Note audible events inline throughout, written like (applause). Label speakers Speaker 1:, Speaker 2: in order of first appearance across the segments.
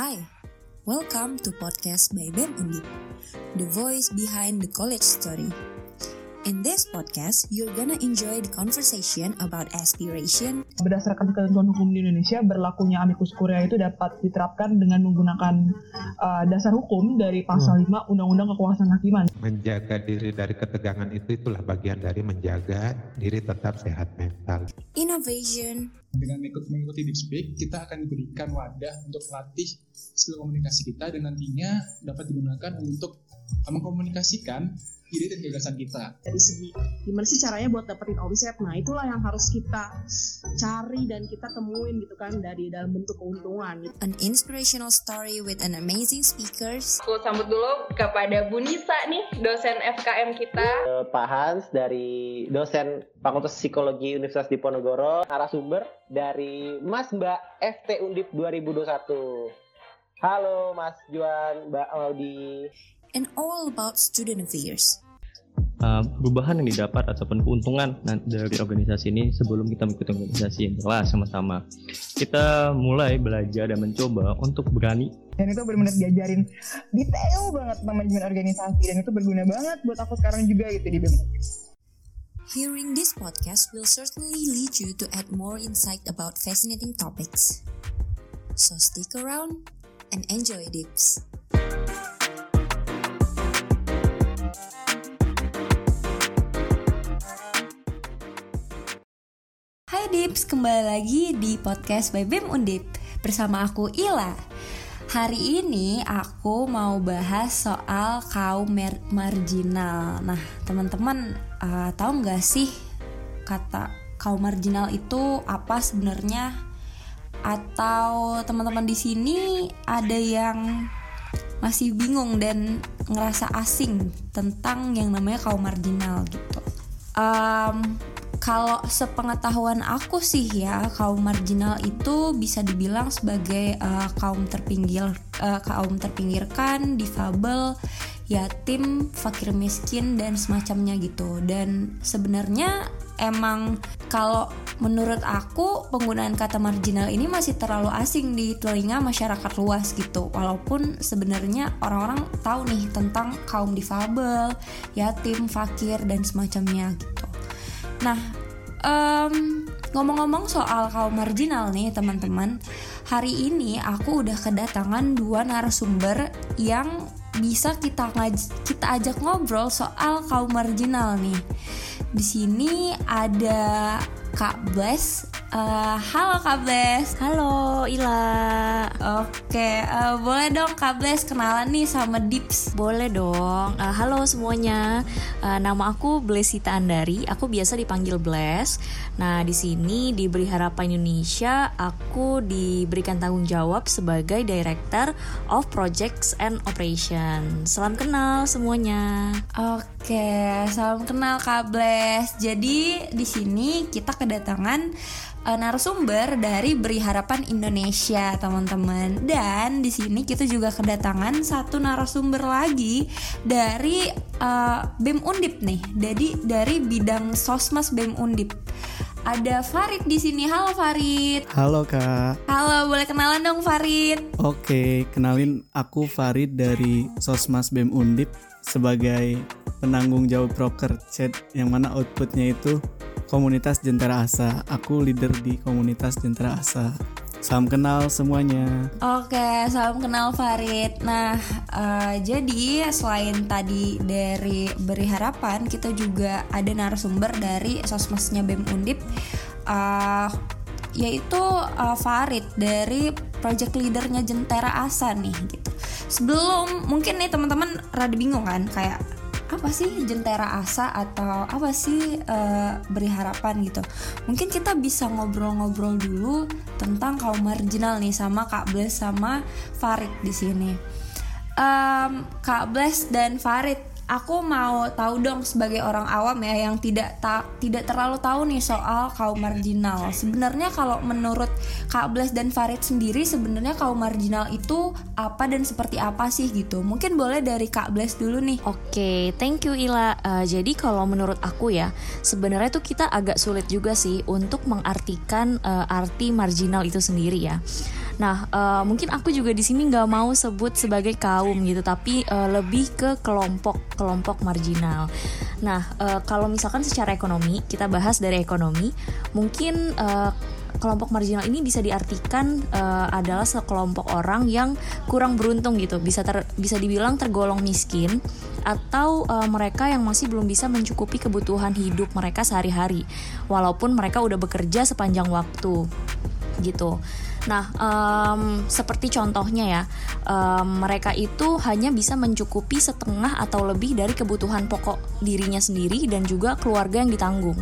Speaker 1: Hi, welcome to podcast by BEM Undip, the voice behind the college story. In this podcast, you're gonna enjoy the conversation about aspiration.
Speaker 2: Berdasarkan ketentuan hukum di Indonesia, berlakunya amicus curiae itu dapat diterapkan dengan menggunakan uh, dasar hukum dari pasal hmm. 5 Undang-Undang Kekuasaan Hakiman.
Speaker 3: Menjaga diri dari ketegangan itu itulah bagian dari menjaga diri tetap sehat mental.
Speaker 1: Innovation.
Speaker 4: Dengan ikut mengikuti Deep Speak, kita akan diberikan wadah untuk melatih skill komunikasi kita dan nantinya dapat digunakan untuk mengkomunikasikan ide dan gagasan kita.
Speaker 5: Dari segi gimana sih caranya buat dapetin omset, nah itulah yang harus kita cari dan kita temuin gitu kan dari dalam bentuk keuntungan. Gitu.
Speaker 1: An inspirational story with an amazing speakers.
Speaker 6: Aku sambut dulu kepada Bu Nisa nih, dosen FKM kita.
Speaker 7: Uh, Pak Hans dari dosen Fakultas Psikologi Universitas Diponegoro, narasumber dari Mas Mbak FT Undip 2021. Halo Mas Juan, Mbak Audi
Speaker 1: and all about student affairs.
Speaker 8: Uh, perubahan yang didapat ataupun keuntungan dari organisasi ini sebelum kita mengikuti organisasi yang jelas sama-sama. Kita mulai belajar dan mencoba untuk berani.
Speaker 2: Dan itu benar-benar diajarin detail banget manajemen organisasi dan itu berguna banget buat aku sekarang juga gitu di BEM.
Speaker 1: Hearing this podcast will certainly lead you to add more insight about fascinating topics. So stick around and enjoy Dips. Dips, kembali lagi di podcast by BEM Undip Bersama aku Ila. Hari ini aku mau bahas soal kaum marginal. Nah teman-teman uh, tahu nggak sih kata kaum marginal itu apa sebenarnya? Atau teman-teman di sini ada yang masih bingung dan ngerasa asing tentang yang namanya kaum marginal gitu? Um, kalau sepengetahuan aku sih ya kaum marginal itu bisa dibilang sebagai uh, kaum terpinggir uh, kaum terpinggirkan difabel yatim fakir miskin dan semacamnya gitu. Dan sebenarnya emang kalau menurut aku penggunaan kata marginal ini masih terlalu asing di telinga masyarakat luas gitu. Walaupun sebenarnya orang-orang tahu nih tentang kaum difabel yatim fakir dan semacamnya gitu Nah, um, ngomong-ngomong soal kaum marginal nih teman-teman, hari ini aku udah kedatangan dua narasumber yang bisa kita kita ajak ngobrol soal kaum marginal nih. Di sini ada Kak Bless Uh, halo Kak Bles.
Speaker 9: Halo Ila.
Speaker 1: Oke, uh, boleh dong Kak Bles kenalan nih sama Dips.
Speaker 9: Boleh dong. Uh, Halo semuanya. Uh, Nama aku Blesita Andari. Aku biasa dipanggil Bles. Nah di sini di Beri Harapan Indonesia Aku diberikan tanggung jawab sebagai Director of Projects and Operation Salam kenal semuanya.
Speaker 1: Oke, salam kenal Kak Bles. Jadi di sini kita kedatangan uh, narasumber dari Beri Harapan Indonesia, teman-teman. Dan di sini kita juga kedatangan satu narasumber lagi dari uh, BEM Undip nih. Jadi dari bidang Sosmas BEM Undip. Ada Farid di sini. Halo Farid.
Speaker 10: Halo Kak.
Speaker 1: Halo, boleh kenalan dong Farid.
Speaker 10: Oke, kenalin aku Farid dari Sosmas BEM Undip sebagai penanggung jawab broker chat yang mana outputnya itu komunitas Jentera Asa. Aku leader di komunitas Jentera Asa. Salam kenal semuanya.
Speaker 1: Oke, salam kenal Farid. Nah, uh, jadi selain tadi dari Beri Harapan, kita juga ada narasumber dari sosmesnya BEM Undip, uh, yaitu uh, Farid dari project leadernya Jentera Asa nih gitu. Sebelum mungkin nih teman-teman rada bingung kan kayak apa sih jentera asa atau apa sih uh, beri harapan gitu? Mungkin kita bisa ngobrol-ngobrol dulu tentang kaum marginal nih sama Kak Bles sama Farid di sini. Um, Kak Bles dan Farid aku mau tahu dong sebagai orang awam ya yang tidak ta tidak terlalu tahu nih soal kaum marginal. Sebenarnya kalau menurut Kak Bles dan Farid sendiri sebenarnya kaum marginal itu apa dan seperti apa sih gitu. Mungkin boleh dari Kak Bles dulu nih.
Speaker 9: Oke, okay, thank you Ila. Uh, jadi kalau menurut aku ya, sebenarnya tuh kita agak sulit juga sih untuk mengartikan uh, arti marginal itu sendiri ya. Nah, uh, mungkin aku juga di sini nggak mau sebut sebagai kaum gitu, tapi uh, lebih ke kelompok kelompok marginal. Nah, uh, kalau misalkan secara ekonomi kita bahas dari ekonomi, mungkin uh, kelompok marginal ini bisa diartikan uh, adalah sekelompok orang yang kurang beruntung gitu, bisa ter, bisa dibilang tergolong miskin atau uh, mereka yang masih belum bisa mencukupi kebutuhan hidup mereka sehari-hari, walaupun mereka udah bekerja sepanjang waktu gitu. Nah, um, seperti contohnya ya, um, mereka itu hanya bisa mencukupi setengah atau lebih dari kebutuhan pokok dirinya sendiri dan juga keluarga yang ditanggung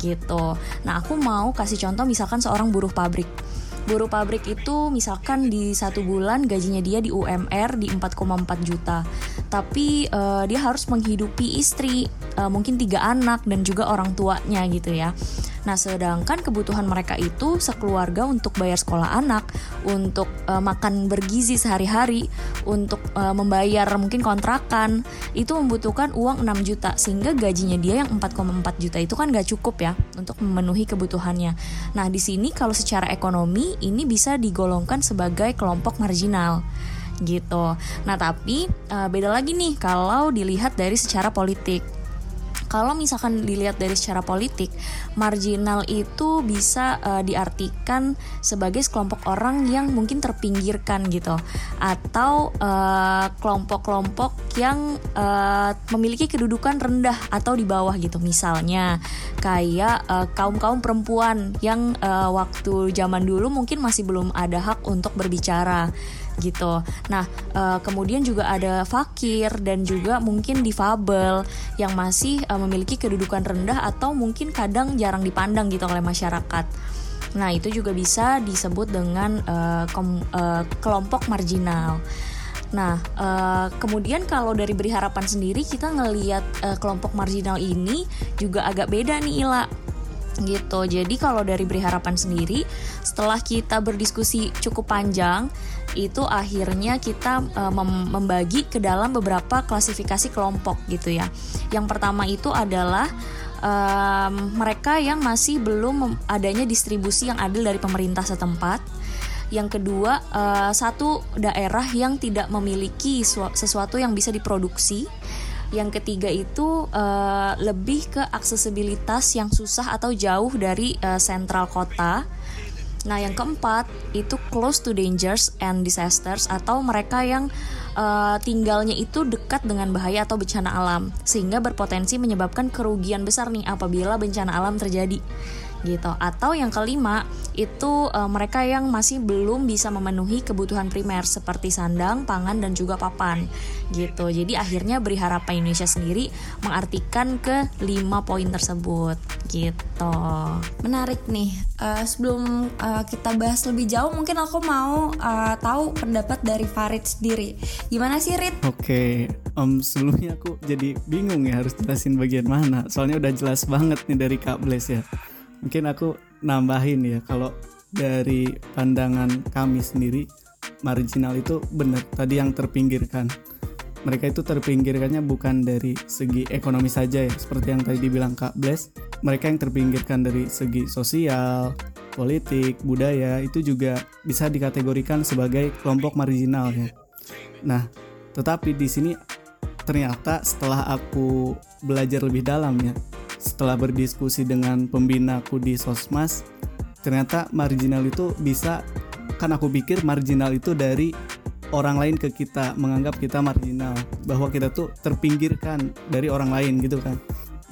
Speaker 9: gitu. Nah, aku mau kasih contoh misalkan seorang buruh pabrik. Buruh pabrik itu misalkan di satu bulan gajinya dia di UMR di 4,4 juta, tapi uh, dia harus menghidupi istri, uh, mungkin tiga anak dan juga orang tuanya gitu ya. Nah, sedangkan kebutuhan mereka itu sekeluarga untuk bayar sekolah anak, untuk uh, makan bergizi sehari-hari, untuk uh, membayar mungkin kontrakan, itu membutuhkan uang 6 juta sehingga gajinya dia yang 4,4 juta itu kan gak cukup ya untuk memenuhi kebutuhannya. Nah, di sini kalau secara ekonomi ini bisa digolongkan sebagai kelompok marginal gitu. Nah, tapi uh, beda lagi nih kalau dilihat dari secara politik kalau misalkan dilihat dari secara politik, marginal itu bisa uh, diartikan sebagai sekelompok orang yang mungkin terpinggirkan gitu, atau eh, kelompok-kelompok uh, yang uh, memiliki kedudukan rendah atau di bawah gitu. Misalnya kayak kaum kaum-kaum perempuan yang uh, waktu zaman dulu mungkin masih belum ada hak untuk berbicara gitu. Nah, uh, kemudian juga ada fakir dan juga mungkin difabel yang masih uh, memiliki kedudukan rendah atau mungkin kadang jarang dipandang gitu oleh masyarakat. Nah, itu juga bisa disebut dengan uh, kom, uh, kelompok marginal. Nah, uh, kemudian kalau dari Beri Harapan sendiri kita ngelihat uh, kelompok marginal ini juga agak beda nih Ila gitu. Jadi kalau dari Beri Harapan sendiri, setelah kita berdiskusi cukup panjang, itu akhirnya kita uh, mem membagi ke dalam beberapa klasifikasi kelompok gitu ya. Yang pertama itu adalah um, mereka yang masih belum adanya distribusi yang adil dari pemerintah setempat. Yang kedua, uh, satu daerah yang tidak memiliki sesuatu yang bisa diproduksi. Yang ketiga itu uh, lebih ke aksesibilitas yang susah atau jauh dari uh, sentral kota Nah, yang keempat itu close to dangers and disasters atau mereka yang uh, tinggalnya itu dekat dengan bahaya atau bencana alam sehingga berpotensi menyebabkan kerugian besar nih apabila bencana alam terjadi gitu. Atau yang kelima itu uh, mereka yang masih belum bisa memenuhi kebutuhan primer seperti sandang, pangan dan juga papan gitu. Jadi akhirnya Beri Harapan Indonesia sendiri mengartikan ke lima poin tersebut gitu.
Speaker 1: Menarik nih. Uh, sebelum uh, kita bahas lebih jauh, mungkin aku mau uh, tahu pendapat dari Farid sendiri. Gimana sih Rid?
Speaker 10: Oke, okay. um, sebelumnya aku jadi bingung ya harus jelasin bagian mana. Soalnya udah jelas banget nih dari Kak Bles ya mungkin aku nambahin ya kalau dari pandangan kami sendiri marginal itu benar tadi yang terpinggirkan. Mereka itu terpinggirkannya bukan dari segi ekonomi saja ya seperti yang tadi dibilang Kak Bless mereka yang terpinggirkan dari segi sosial politik budaya itu juga bisa dikategorikan sebagai kelompok marginal ya. Nah tetapi di sini ternyata setelah aku belajar lebih dalam ya setelah berdiskusi dengan pembinaku di Sosmas ternyata marginal itu bisa kan aku pikir marginal itu dari orang lain ke kita menganggap kita marginal bahwa kita tuh terpinggirkan dari orang lain gitu kan.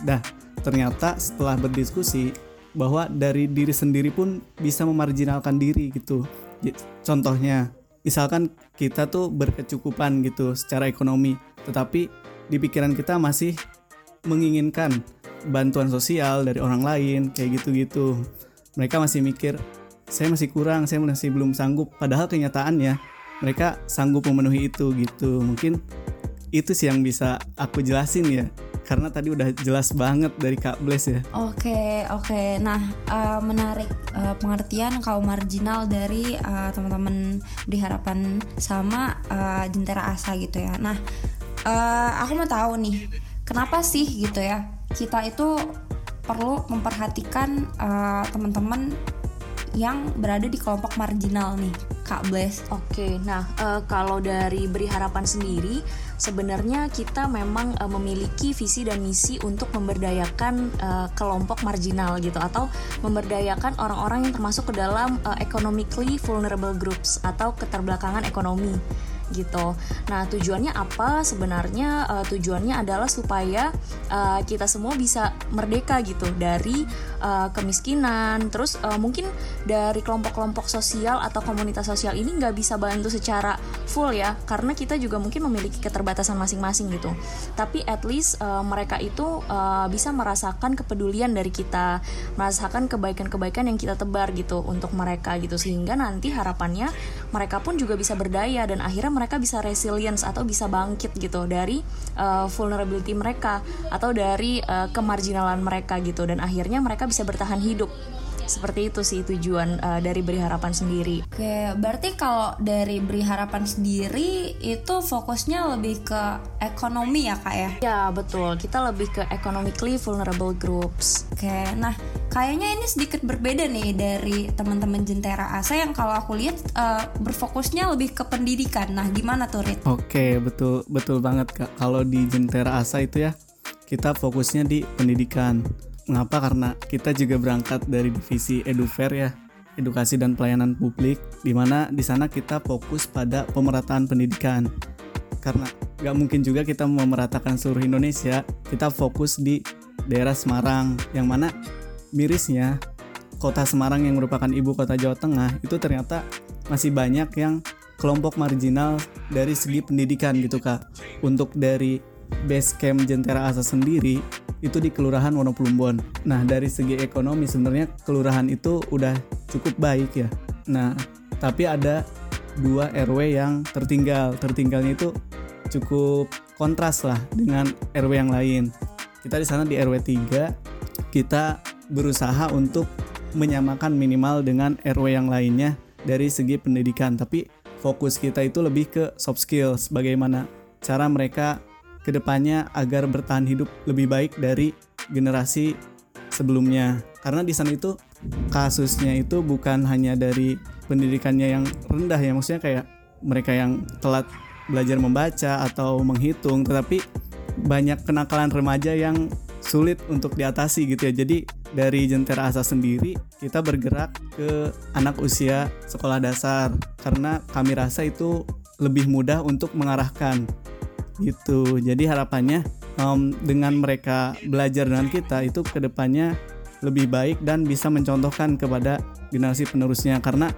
Speaker 10: Dah ternyata setelah berdiskusi bahwa dari diri sendiri pun bisa memarginalkan diri gitu. Contohnya misalkan kita tuh berkecukupan gitu secara ekonomi tetapi di pikiran kita masih menginginkan bantuan sosial dari orang lain kayak gitu-gitu mereka masih mikir saya masih kurang saya masih belum sanggup padahal kenyataannya mereka sanggup memenuhi itu gitu mungkin itu sih yang bisa aku jelasin ya karena tadi udah jelas banget dari Kak Bless ya.
Speaker 1: Oke oke. Nah uh, menarik uh, pengertian kaum marginal dari uh, teman-teman di harapan sama uh, Jentera Asa gitu ya. Nah uh, aku mau tahu nih kenapa sih gitu ya kita itu perlu memperhatikan uh, teman-teman yang berada di kelompok marginal nih Kak Bless.
Speaker 9: Oke, nah uh, kalau dari Beri Harapan sendiri, sebenarnya kita memang uh, memiliki visi dan misi untuk memberdayakan uh, kelompok marginal gitu atau memberdayakan orang-orang yang termasuk ke dalam uh, economically vulnerable groups atau keterbelakangan ekonomi gitu. Nah, tujuannya apa? Sebenarnya uh, tujuannya adalah supaya uh, kita semua bisa merdeka gitu dari uh, kemiskinan. Terus uh, mungkin dari kelompok-kelompok sosial atau komunitas sosial ini nggak bisa bantu secara full ya, karena kita juga mungkin memiliki keterbatasan masing-masing gitu. Tapi at least uh, mereka itu uh, bisa merasakan kepedulian dari kita, merasakan kebaikan-kebaikan yang kita tebar gitu untuk mereka gitu sehingga nanti harapannya mereka pun juga bisa berdaya dan akhirnya mereka bisa resilience atau bisa bangkit gitu dari uh, vulnerability mereka atau dari uh, kemarginalan mereka gitu. Dan akhirnya mereka bisa bertahan hidup seperti itu sih tujuan uh, dari beri harapan sendiri.
Speaker 1: Oke, berarti kalau dari beri harapan sendiri itu fokusnya lebih ke ekonomi ya kak ya?
Speaker 9: Ya betul, kita lebih ke economically vulnerable groups.
Speaker 1: Oke, nah kayaknya ini sedikit berbeda nih dari teman-teman Jentera Asa yang kalau aku lihat uh, berfokusnya lebih ke pendidikan. Nah, gimana tuh Rit?
Speaker 10: Oke, betul betul banget kak. Kalau di Jentera Asa itu ya kita fokusnya di pendidikan Mengapa? Karena kita juga berangkat dari divisi Edufair ya, edukasi dan pelayanan publik, di mana di sana kita fokus pada pemerataan pendidikan. Karena nggak mungkin juga kita memeratakan seluruh Indonesia, kita fokus di daerah Semarang, yang mana mirisnya kota Semarang yang merupakan ibu kota Jawa Tengah itu ternyata masih banyak yang kelompok marginal dari segi pendidikan gitu kak. Untuk dari base camp Jentera Asa sendiri itu di Kelurahan Wonoplumbon. Nah, dari segi ekonomi sebenarnya kelurahan itu udah cukup baik ya. Nah, tapi ada dua RW yang tertinggal. Tertinggalnya itu cukup kontras lah dengan RW yang lain. Kita di sana di RW 3 kita berusaha untuk menyamakan minimal dengan RW yang lainnya dari segi pendidikan, tapi fokus kita itu lebih ke soft skills, bagaimana cara mereka ke depannya agar bertahan hidup lebih baik dari generasi sebelumnya. Karena di sana itu kasusnya itu bukan hanya dari pendidikannya yang rendah ya, maksudnya kayak mereka yang telat belajar membaca atau menghitung, tetapi banyak kenakalan remaja yang sulit untuk diatasi gitu ya. Jadi dari Jentera Asa sendiri kita bergerak ke anak usia sekolah dasar karena kami rasa itu lebih mudah untuk mengarahkan gitu. Jadi harapannya um, dengan mereka belajar dengan kita itu ke depannya lebih baik dan bisa mencontohkan kepada generasi penerusnya. Karena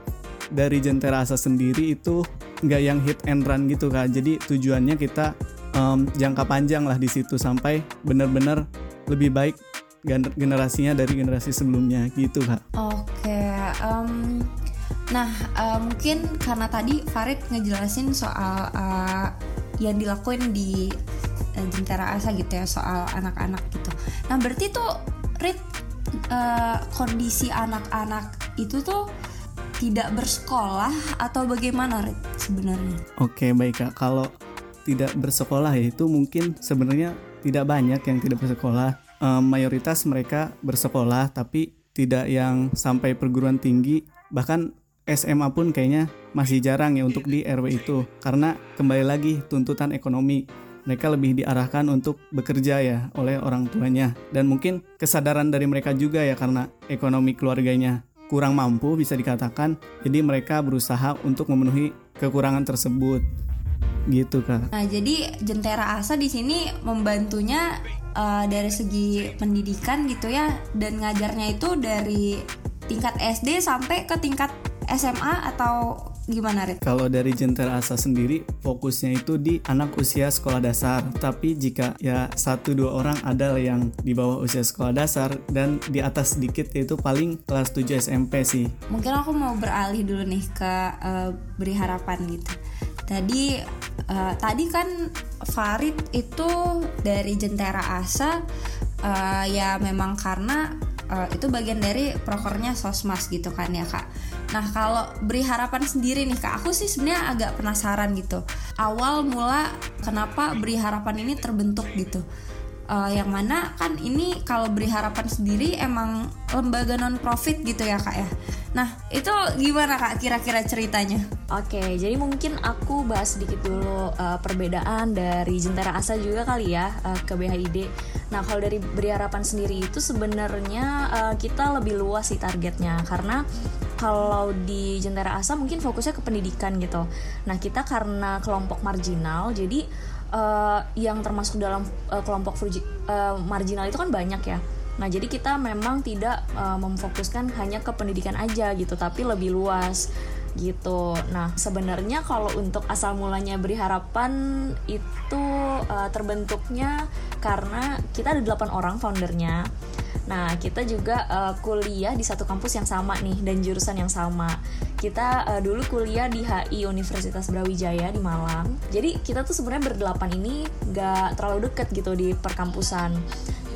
Speaker 10: dari Jentera Asa sendiri itu nggak yang hit and run gitu kan jadi tujuannya kita um, jangka panjang lah di situ sampai benar-benar lebih baik generasinya dari generasi sebelumnya. Gitu kak.
Speaker 1: Oke, um, nah uh, mungkin karena tadi Farid ngejelasin soal uh, yang dilakuin di uh, Jentera Asa gitu ya soal anak-anak gitu. Nah berarti tuh Rit uh, kondisi anak-anak itu tuh tidak bersekolah atau bagaimana Rit sebenarnya?
Speaker 10: Oke baik kak kalau tidak bersekolah ya itu mungkin sebenarnya tidak banyak yang tidak bersekolah. Um, mayoritas mereka bersekolah tapi tidak yang sampai perguruan tinggi bahkan SMA pun kayaknya masih jarang ya untuk di RW itu. Karena kembali lagi tuntutan ekonomi. Mereka lebih diarahkan untuk bekerja ya oleh orang tuanya. Dan mungkin kesadaran dari mereka juga ya karena ekonomi keluarganya kurang mampu bisa dikatakan. Jadi mereka berusaha untuk memenuhi kekurangan tersebut. Gitu kak.
Speaker 1: Nah jadi Jentera Asa di sini membantunya uh, dari segi pendidikan gitu ya. Dan ngajarnya itu dari tingkat SD sampai ke tingkat SMA atau gimana Rit?
Speaker 10: Kalau dari Jentera Asa sendiri fokusnya itu di anak usia sekolah dasar. Tapi jika ya satu dua orang ada yang di bawah usia sekolah dasar dan di atas sedikit yaitu paling kelas 7 SMP sih.
Speaker 1: Mungkin aku mau beralih dulu nih ke uh, beri harapan gitu. Tadi uh, tadi kan Farid itu dari Jentera Asa uh, ya memang karena uh, itu bagian dari prokernya Sosmas gitu kan ya kak Nah kalau beri harapan sendiri nih kak, aku sih sebenarnya agak penasaran gitu. Awal mula kenapa beri harapan ini terbentuk gitu. Uh, yang mana kan ini kalau beri harapan sendiri emang lembaga non profit gitu ya kak ya. Nah itu gimana kak kira-kira ceritanya?
Speaker 9: Oke, jadi mungkin aku bahas sedikit dulu uh, perbedaan dari Jentera Asa juga kali ya uh, ke BHID. Nah kalau dari beri harapan sendiri itu sebenarnya uh, kita lebih luas sih targetnya karena kalau di Jentera Asa mungkin fokusnya ke pendidikan gitu. Nah kita karena kelompok marginal jadi uh, yang termasuk dalam uh, kelompok uh, marginal itu kan banyak ya. Nah, jadi kita memang tidak uh, memfokuskan hanya ke pendidikan aja gitu, tapi lebih luas gitu. Nah, sebenarnya kalau untuk asal mulanya beri harapan itu uh, terbentuknya karena kita ada 8 orang foundernya. Nah, kita juga uh, kuliah di satu kampus yang sama nih dan jurusan yang sama. Kita uh, dulu kuliah di HI Universitas Brawijaya di Malang. Jadi kita tuh sebenarnya berdelapan ini gak terlalu deket gitu di perkampusan.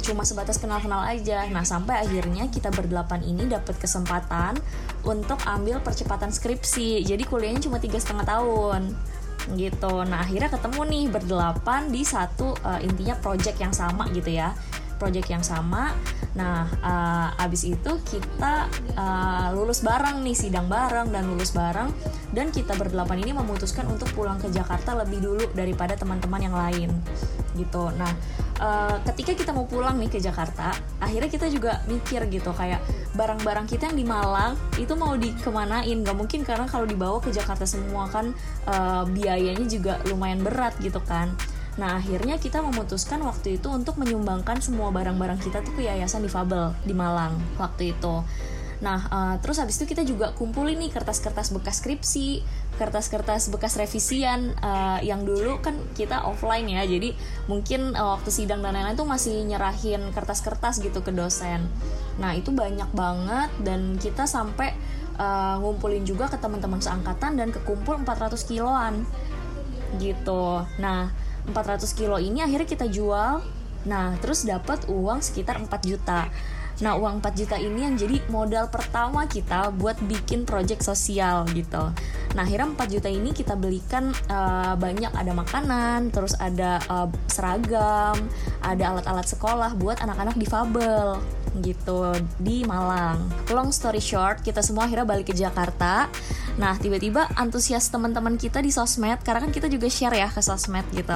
Speaker 9: Cuma sebatas kenal-kenal aja. Nah, sampai akhirnya kita berdelapan ini dapat kesempatan untuk ambil percepatan skripsi. Jadi kuliahnya cuma tiga setengah tahun gitu. Nah akhirnya ketemu nih berdelapan di satu uh, intinya project yang sama gitu ya project yang sama. Nah, uh, abis itu kita uh, lulus bareng nih, sidang bareng dan lulus bareng. Dan kita berdelapan ini memutuskan untuk pulang ke Jakarta lebih dulu daripada teman-teman yang lain, gitu. Nah, uh, ketika kita mau pulang nih ke Jakarta, akhirnya kita juga mikir gitu kayak barang-barang kita yang di Malang itu mau dikemanain? Gak mungkin karena kalau dibawa ke Jakarta semua kan uh, biayanya juga lumayan berat gitu kan. Nah akhirnya kita memutuskan waktu itu untuk menyumbangkan semua barang-barang kita tuh ke yayasan difabel di Malang waktu itu. Nah uh, terus habis itu kita juga kumpulin nih kertas-kertas bekas skripsi, kertas-kertas bekas revisian uh, yang dulu kan kita offline ya, jadi mungkin uh, waktu sidang dan lain-lain tuh masih nyerahin kertas-kertas gitu ke dosen. Nah itu banyak banget dan kita sampai uh, ngumpulin juga ke teman-teman seangkatan dan kekumpul 400 kiloan gitu. Nah 400 kilo ini akhirnya kita jual. Nah terus dapat uang sekitar 4 juta Nah uang 4 juta ini yang jadi modal pertama kita buat bikin project sosial gitu Nah akhirnya 4 juta ini kita belikan uh, banyak ada makanan Terus ada uh, seragam Ada alat-alat sekolah buat anak-anak difabel gitu di Malang. Long story short, kita semua akhirnya balik ke Jakarta. Nah, tiba-tiba antusias teman-teman kita di sosmed, karena kan kita juga share ya ke sosmed gitu.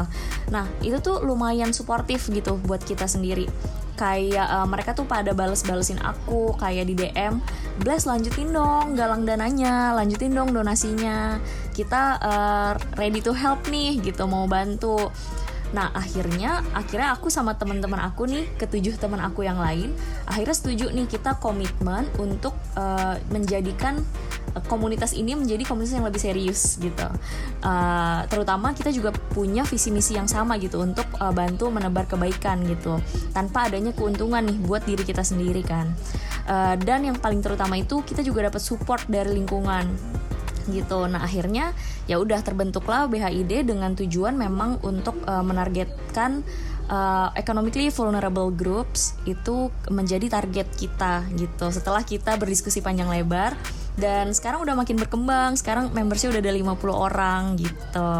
Speaker 9: Nah, itu tuh lumayan suportif gitu buat kita sendiri kayak uh, mereka tuh pada bales-balesin aku kayak di DM Bless lanjutin dong galang dananya lanjutin dong donasinya. Kita uh, ready to help nih gitu mau bantu Nah akhirnya akhirnya aku sama teman-teman aku nih ketujuh teman aku yang lain akhirnya setuju nih kita komitmen untuk uh, menjadikan uh, komunitas ini menjadi komunitas yang lebih serius gitu. Uh, terutama kita juga punya visi misi yang sama gitu untuk uh, bantu menebar kebaikan gitu tanpa adanya keuntungan nih buat diri kita sendiri kan. Uh, dan yang paling terutama itu kita juga dapat support dari lingkungan gitu. Nah akhirnya ya udah terbentuklah BHID dengan tujuan memang untuk uh, menargetkan uh, economically vulnerable groups itu menjadi target kita gitu. Setelah kita berdiskusi panjang lebar dan sekarang udah makin berkembang. Sekarang membership udah ada 50 orang gitu.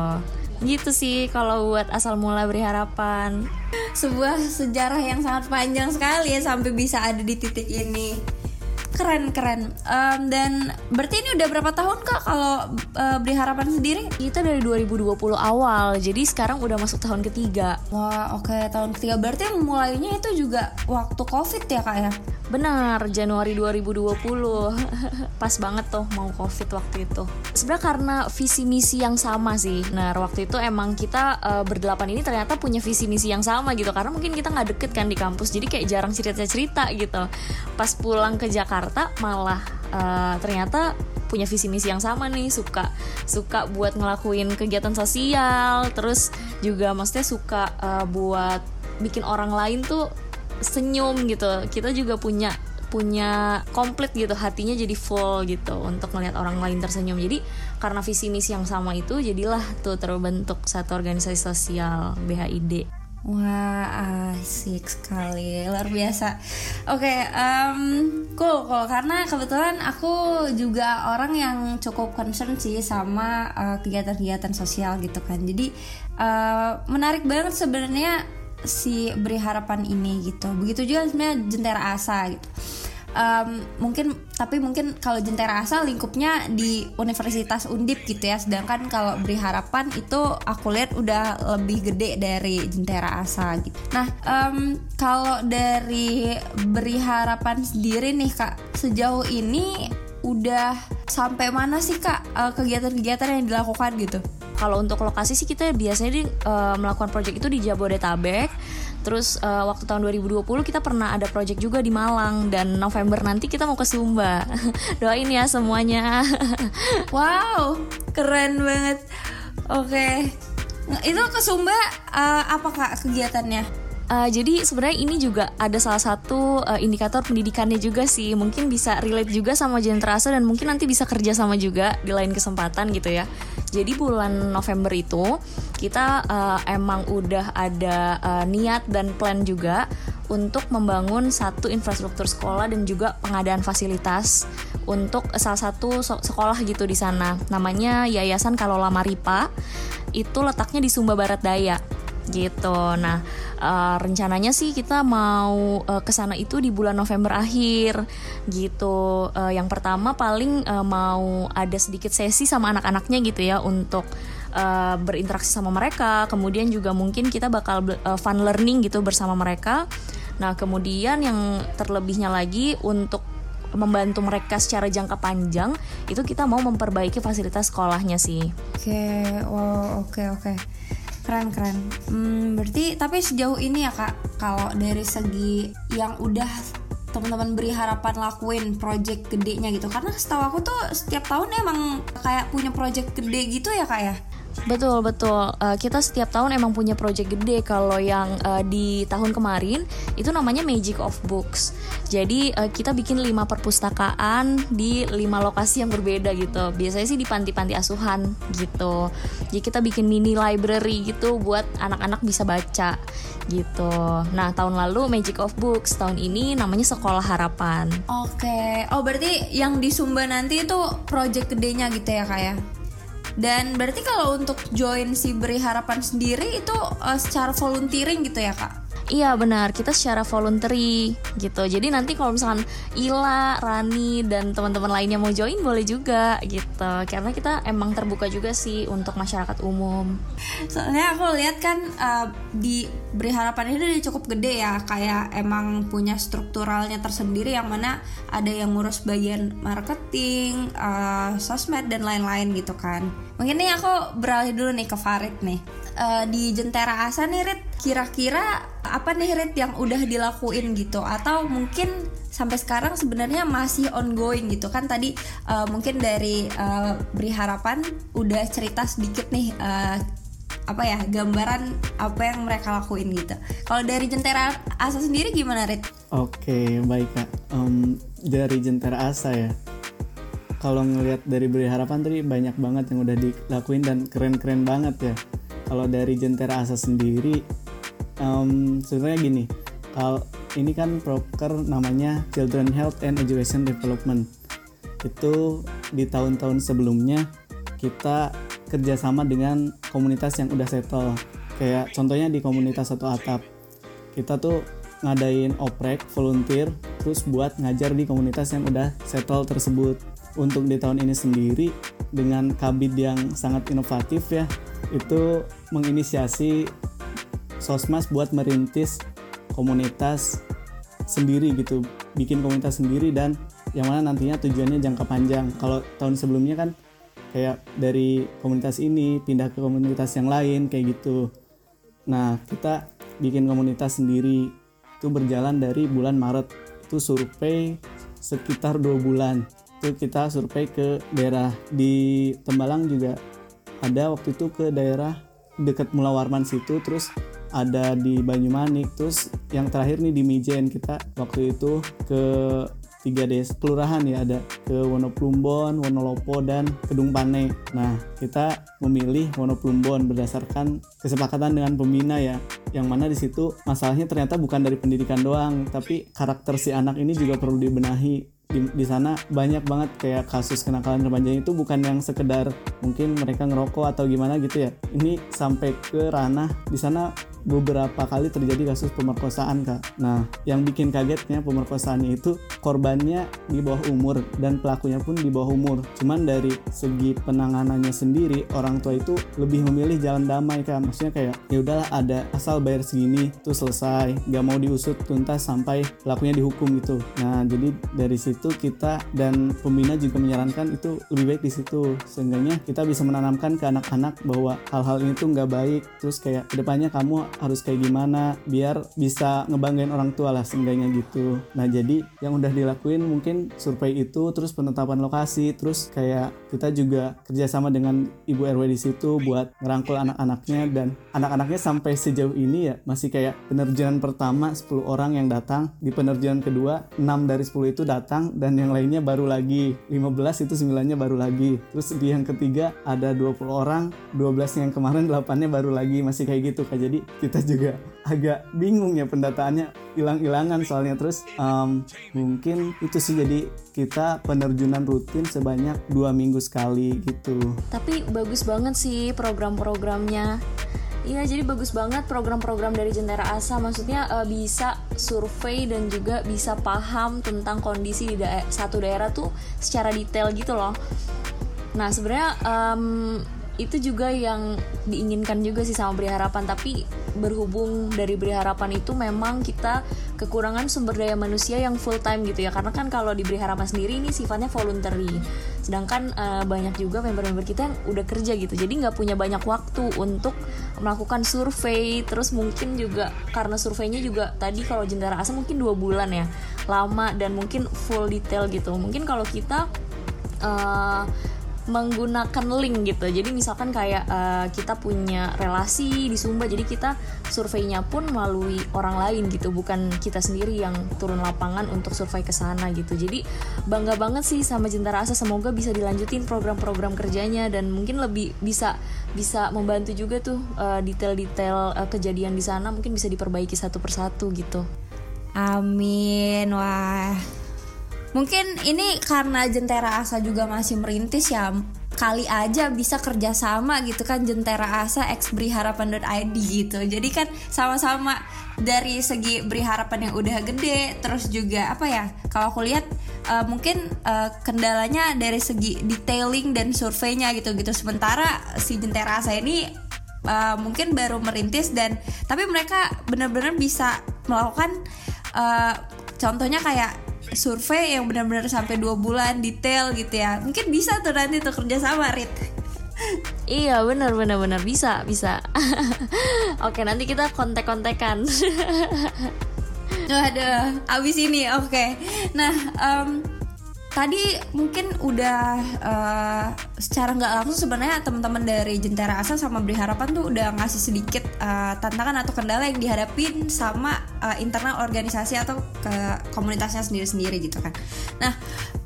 Speaker 9: Gitu sih kalau buat asal mula beri harapan.
Speaker 1: Sebuah sejarah yang sangat panjang sekali ya sampai bisa ada di titik ini keren keren. Um, dan berarti ini udah berapa tahun kak kalau uh, beri harapan sendiri?
Speaker 9: Kita dari 2020 awal jadi sekarang udah masuk tahun ketiga.
Speaker 1: Wah oke okay. tahun ketiga. Berarti mulainya itu juga waktu covid ya kak ya?
Speaker 9: Benar Januari 2020 (laughs) pas banget tuh mau covid waktu itu. Sebenarnya karena visi misi yang sama sih. Nah waktu itu emang kita uh, berdelapan ini ternyata punya visi misi yang sama gitu. Karena mungkin kita nggak deket kan di kampus jadi kayak jarang cerita cerita gitu. Pas pulang ke Jakarta Jakarta malah uh, ternyata punya visi misi yang sama nih. Suka suka buat ngelakuin kegiatan sosial terus juga maksudnya suka uh, buat bikin orang lain tuh senyum gitu. Kita juga punya punya komplit gitu hatinya jadi full gitu untuk melihat orang lain tersenyum. Jadi karena visi misi yang sama itu jadilah tuh terbentuk satu organisasi sosial BHID
Speaker 1: Wah asik sekali luar biasa. Oke, okay, um, cool cool karena kebetulan aku juga orang yang cukup concern sih sama kegiatan kegiatan-kegiatan sosial gitu kan. Jadi uh, menarik banget sebenarnya si beri harapan ini gitu begitu juga sebenarnya jentera asa gitu um, mungkin tapi mungkin kalau Jentera Asal lingkupnya di Universitas Undip gitu ya. Sedangkan kalau Beri Harapan itu aku lihat udah lebih gede dari Jentera Asa gitu. Nah um, kalau dari Beri Harapan sendiri nih kak sejauh ini udah sampai mana sih kak uh, kegiatan-kegiatan yang dilakukan gitu?
Speaker 9: Kalau untuk lokasi sih kita biasanya di, uh, melakukan project itu di Jabodetabek Terus uh, waktu tahun 2020 kita pernah ada project juga di Malang dan November nanti kita mau ke Sumba. (laughs) Doain ya semuanya. (laughs)
Speaker 1: wow, keren banget. Oke. Okay. Itu ke Sumba uh, apa Kak kegiatannya?
Speaker 9: Uh, jadi sebenarnya ini juga ada salah satu uh, indikator pendidikannya juga sih. Mungkin bisa relate juga sama Jentrasa dan mungkin nanti bisa kerja sama juga di lain kesempatan gitu ya. Jadi bulan November itu kita uh, emang udah ada uh, niat dan plan juga untuk membangun satu infrastruktur sekolah dan juga pengadaan fasilitas untuk salah satu sekolah gitu di sana. Namanya Yayasan Kalola Maripa. Itu letaknya di Sumba Barat Daya gitu. Nah, uh, rencananya sih kita mau uh, ke sana itu di bulan November akhir gitu. Uh, yang pertama paling uh, mau ada sedikit sesi sama anak-anaknya gitu ya untuk uh, berinteraksi sama mereka. Kemudian juga mungkin kita bakal uh, fun learning gitu bersama mereka. Nah, kemudian yang terlebihnya lagi untuk membantu mereka secara jangka panjang itu kita mau memperbaiki fasilitas sekolahnya sih.
Speaker 1: Oke, okay, wow, oke okay, oke. Okay keren keren. Hmm, berarti tapi sejauh ini ya kak kalau dari segi yang udah teman-teman beri harapan lakuin project gedenya gitu. Karena setahu aku tuh setiap tahun emang kayak punya project gede gitu ya kak ya
Speaker 9: Betul betul. Uh, kita setiap tahun emang punya project gede. Kalau yang uh, di tahun kemarin itu namanya Magic of Books. Jadi uh, kita bikin lima perpustakaan di lima lokasi yang berbeda gitu. Biasanya sih di panti-panti asuhan gitu. Jadi kita bikin mini library gitu buat anak-anak bisa baca gitu. Nah tahun lalu Magic of Books tahun ini namanya Sekolah Harapan.
Speaker 1: Oke. Okay. Oh berarti yang di Sumba nanti itu project gedenya gitu ya kak ya? Dan berarti kalau untuk join si Beri Harapan sendiri itu uh, secara volunteering gitu ya kak?
Speaker 9: Iya benar, kita secara voluntary gitu. Jadi nanti kalau misalkan Ila, Rani dan teman-teman lainnya mau join boleh juga gitu. Karena kita emang terbuka juga sih untuk masyarakat umum.
Speaker 1: Soalnya aku lihat kan uh, di Beri Harapan ini udah cukup gede ya, kayak emang punya strukturalnya tersendiri yang mana ada yang ngurus bagian marketing, uh, sosmed dan lain-lain gitu kan. Mungkin nih aku beralih dulu nih ke Farid nih. Uh, di Jentera Asa nih Rit, kira-kira apa nih Rit yang udah dilakuin gitu atau mungkin sampai sekarang sebenarnya masih ongoing gitu kan tadi uh, mungkin dari uh, beri harapan udah cerita sedikit nih uh, apa ya gambaran apa yang mereka lakuin gitu. Kalau dari Jentera Asa sendiri gimana Rit?
Speaker 10: Oke baik kak. Um, dari Jentera Asa ya. Kalau ngelihat dari beri harapan tadi banyak banget yang udah dilakuin dan keren-keren banget ya. Kalau dari Jentera Asa sendiri um, sebenarnya gini kalau ini kan proker namanya Children Health and Education Development. Itu di tahun-tahun sebelumnya kita kerjasama dengan komunitas yang udah settle. Kayak contohnya di komunitas satu atap. Kita tuh ngadain oprek volunteer terus buat ngajar di komunitas yang udah settle tersebut. Untuk di tahun ini sendiri dengan kabit yang sangat inovatif ya itu menginisiasi sosmas buat merintis komunitas sendiri gitu bikin komunitas sendiri dan yang mana nantinya tujuannya jangka panjang. Kalau tahun sebelumnya kan kayak dari komunitas ini pindah ke komunitas yang lain kayak gitu. Nah kita bikin komunitas sendiri. Itu berjalan dari bulan Maret. Itu survei sekitar dua bulan. Itu kita survei ke daerah. Di Tembalang juga ada waktu itu ke daerah dekat Mula Warman situ terus ada di Banyumanik terus yang terakhir nih di Mijen kita waktu itu ke tiga desa kelurahan ya ada ke Wonoplumbon, Wonolopo dan Kedung Pane. Nah kita memilih Wonoplumbon berdasarkan kesepakatan dengan pembina ya, yang mana di situ masalahnya ternyata bukan dari pendidikan doang, tapi karakter si anak ini juga perlu dibenahi di, di sana banyak banget kayak kasus kenakalan remaja itu bukan yang sekedar mungkin mereka ngerokok atau gimana gitu ya. Ini sampai ke ranah di sana beberapa kali terjadi kasus pemerkosaan kak. Nah yang bikin kagetnya pemerkosaannya itu korbannya di bawah umur dan pelakunya pun di bawah umur. Cuman dari segi penanganannya sendiri orang tua itu lebih memilih jalan damai kak. Maksudnya kayak ya udahlah ada asal bayar segini tuh selesai, nggak mau diusut tuntas sampai pelakunya dihukum gitu. Nah jadi dari situ kita dan pembina juga menyarankan itu lebih baik di situ. Seenggaknya kita bisa menanamkan ke anak-anak bahwa hal-hal ini tuh nggak baik. Terus kayak ke depannya kamu harus kayak gimana biar bisa ngebanggain orang tua lah seenggaknya gitu. Nah jadi yang udah dilakuin mungkin survei itu terus penetapan lokasi terus kayak kita juga kerjasama dengan ibu RW di situ buat ngerangkul anak-anaknya dan anak-anaknya sampai sejauh ini ya masih kayak penerjunan pertama 10 orang yang datang. Di penerjunan kedua 6 dari 10 itu datang dan yang lainnya baru lagi. 15 itu 9 nya baru lagi. Terus di yang ketiga ada 20 orang 12 yang kemarin 8 nya baru lagi. Masih kayak gitu kak. Jadi kita juga agak bingung ya pendataannya hilang-hilangan soalnya terus um, mungkin itu sih jadi kita penerjunan rutin sebanyak dua minggu sekali gitu
Speaker 9: Tapi bagus banget sih program-programnya. Iya, jadi bagus banget program-program dari Jentera Asa. Maksudnya eh, bisa survei dan juga bisa paham tentang kondisi di dae- satu daerah tuh secara detail gitu loh. Nah, sebenarnya em, itu juga yang diinginkan juga sih sama Beri Harapan. Tapi berhubung dari Beri Harapan itu memang kita kekurangan sumber daya manusia yang full time gitu ya. Karena kan kalau di Beri Harapan sendiri ini sifatnya voluntary. Sedangkan eh, banyak juga member-member kita yang udah kerja gitu. Jadi nggak punya banyak waktu untuk melakukan survei. Terus mungkin juga karena surveinya juga tadi kalau Jentera Asa mungkin dua bulan ya lama dan mungkin full detail gitu. Mungkin kalau kita eh, menggunakan link gitu. Jadi misalkan kayak eh, kita punya relasi di Sumba, jadi kita surveinya pun melalui orang lain gitu, bukan kita sendiri yang turun lapangan untuk survei ke sana gitu. Jadi bangga banget sih sama Jentara Asa. Semoga bisa dilanjutin program-program kerjanya dan mungkin lebih bisa bisa membantu juga tuh eh, detail-detail eh, kejadian di sana mungkin bisa diperbaiki satu persatu gitu.
Speaker 1: Amin. Wah. Mungkin ini karena Jentera Asa juga masih merintis ya kali aja bisa kerjasama gitu kan Jentera Asa X Beri Harapan.id gitu. Jadi kan sama-sama dari segi Beri Harapan yang udah gede terus juga apa ya kalau aku lihat eh, mungkin eh, kendalanya dari segi detailing dan surveinya gitu gitu. Sementara si Jentera Asa ini uh, mungkin baru merintis dan tapi mereka benar-benar bisa melakukan uh, contohnya kayak survei yang benar-benar sampai dua bulan detail gitu ya mungkin bisa tuh nanti tuh kerja sama Rit
Speaker 9: Iya benar benar benar bisa bisa. (laughs) Oke nanti kita kontek-kontekan. (laughs)
Speaker 1: Waduh, abis ini oke. Nah, em, tadi mungkin udah eh, secara nggak langsung sebenarnya teman-teman dari Jentera Asa sama Beri Harapan tuh udah ngasih sedikit eh, tantangan atau kendala yang dihadapin sama eh, internal organisasi atau ke komunitasnya sendiri-sendiri gitu kan. Nah,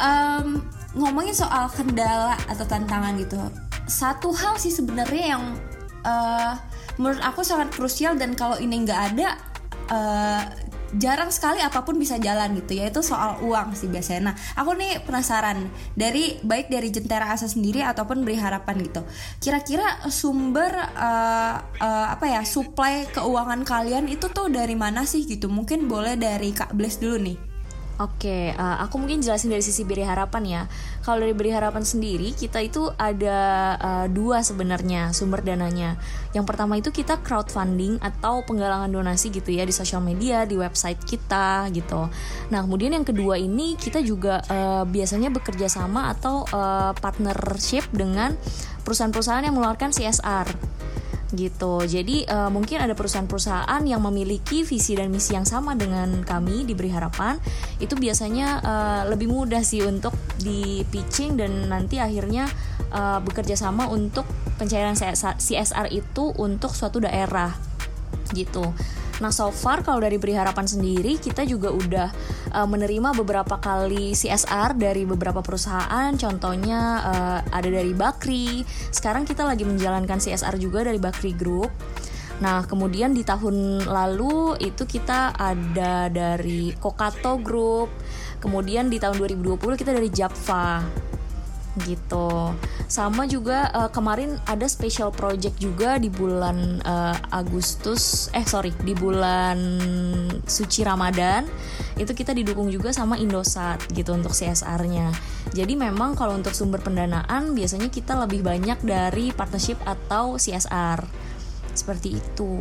Speaker 1: em, ngomongin soal kendala atau tantangan gitu, satu hal sih sebenarnya yang eh, menurut aku sangat krusial dan kalau ini nggak ada eh, jarang sekali apa pun bisa jalan gitu yaitu soal uang sih biasanya. Nah, aku nih penasaran dari baik dari Jentera Asa sendiri ataupun Beri Harapan gitu. Kira-kira sumber eh, eh, apa ya supply keuangan kalian itu tuh dari mana sih gitu? Mungkin boleh dari Kak Bless dulu nih.
Speaker 9: Oke, eh, aku mungkin jelasin dari sisi Beri Harapan ya. Kalau dari Beri Harapan sendiri, kita itu ada eh, dua sebenarnya sumber dananya. Yang pertama itu kita crowdfunding atau penggalangan donasi gitu ya di sosial media, di website kita gitu. Nah, kemudian yang kedua ini kita juga eh, biasanya bekerja sama atau eh, partnership dengan perusahaan-perusahaan yang mengeluarkan CSR gitu. Jadi eh, mungkin ada perusahaan-perusahaan yang memiliki visi dan misi yang sama dengan kami diberi harapan. Itu biasanya eh, lebih mudah sih untuk di pitching dan nanti akhirnya eh, bekerja sama untuk pencairan CSR, CSR itu untuk suatu daerah gitu. Nah, so far kalau dari Beri Harapan sendiri kita juga udah uh, menerima beberapa kali CSR dari beberapa perusahaan, contohnya uh, ada dari Bakri. Sekarang kita lagi menjalankan CSR juga dari Bakri Group. Nah, kemudian di tahun lalu itu kita ada dari Kokato Group. Kemudian di tahun 2020 kita dari Japfa gitu. Sama juga uh, kemarin ada special project juga di bulan uh, Agustus, eh sorry di bulan suci Ramadan itu kita didukung juga sama Indosat gitu untuk CSR-nya. Jadi memang kalau untuk sumber pendanaan biasanya kita lebih banyak dari partnership atau CSR seperti itu.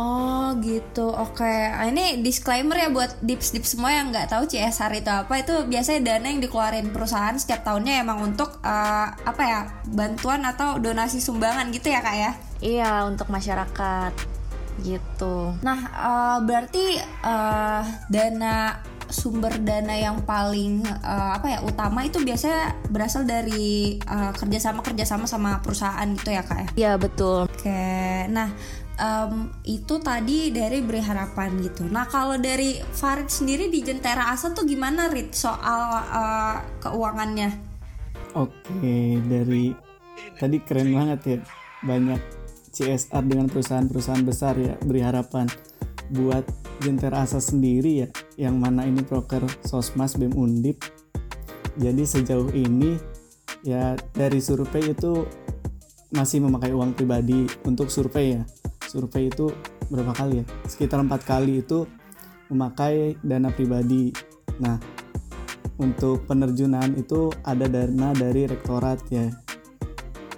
Speaker 1: Oh gitu, oke. Nah, ini disclaimer ya buat dips-dips semua yang nggak tahu CSR itu apa. Itu biasanya dana yang dikeluarin perusahaan setiap tahunnya emang untuk uh, apa ya bantuan atau donasi sumbangan gitu ya kak ya?
Speaker 9: Iya untuk masyarakat gitu.
Speaker 1: Nah uh, berarti uh, dana sumber dana yang paling uh, apa ya utama itu biasanya berasal dari uh, kerjasama kerjasama sama perusahaan gitu ya kak ya?
Speaker 9: Iya betul.
Speaker 1: Oke, nah um, itu tadi dari beri harapan gitu. Nah kalau dari Farid sendiri di Jentera Asa tuh gimana Rit soal uh, keuangannya?
Speaker 10: Oke dari tadi keren banget ya banyak CSR dengan perusahaan-perusahaan besar ya beri harapan buat Jentera Asa sendiri ya yang mana ini proker Sosmas BEM Undip. Jadi sejauh ini ya dari survei itu masih memakai uang pribadi untuk survei ya survei itu berapa kali ya? Sekitar empat kali itu memakai dana pribadi. Nah untuk penerjunan itu ada dana dari rektorat ya.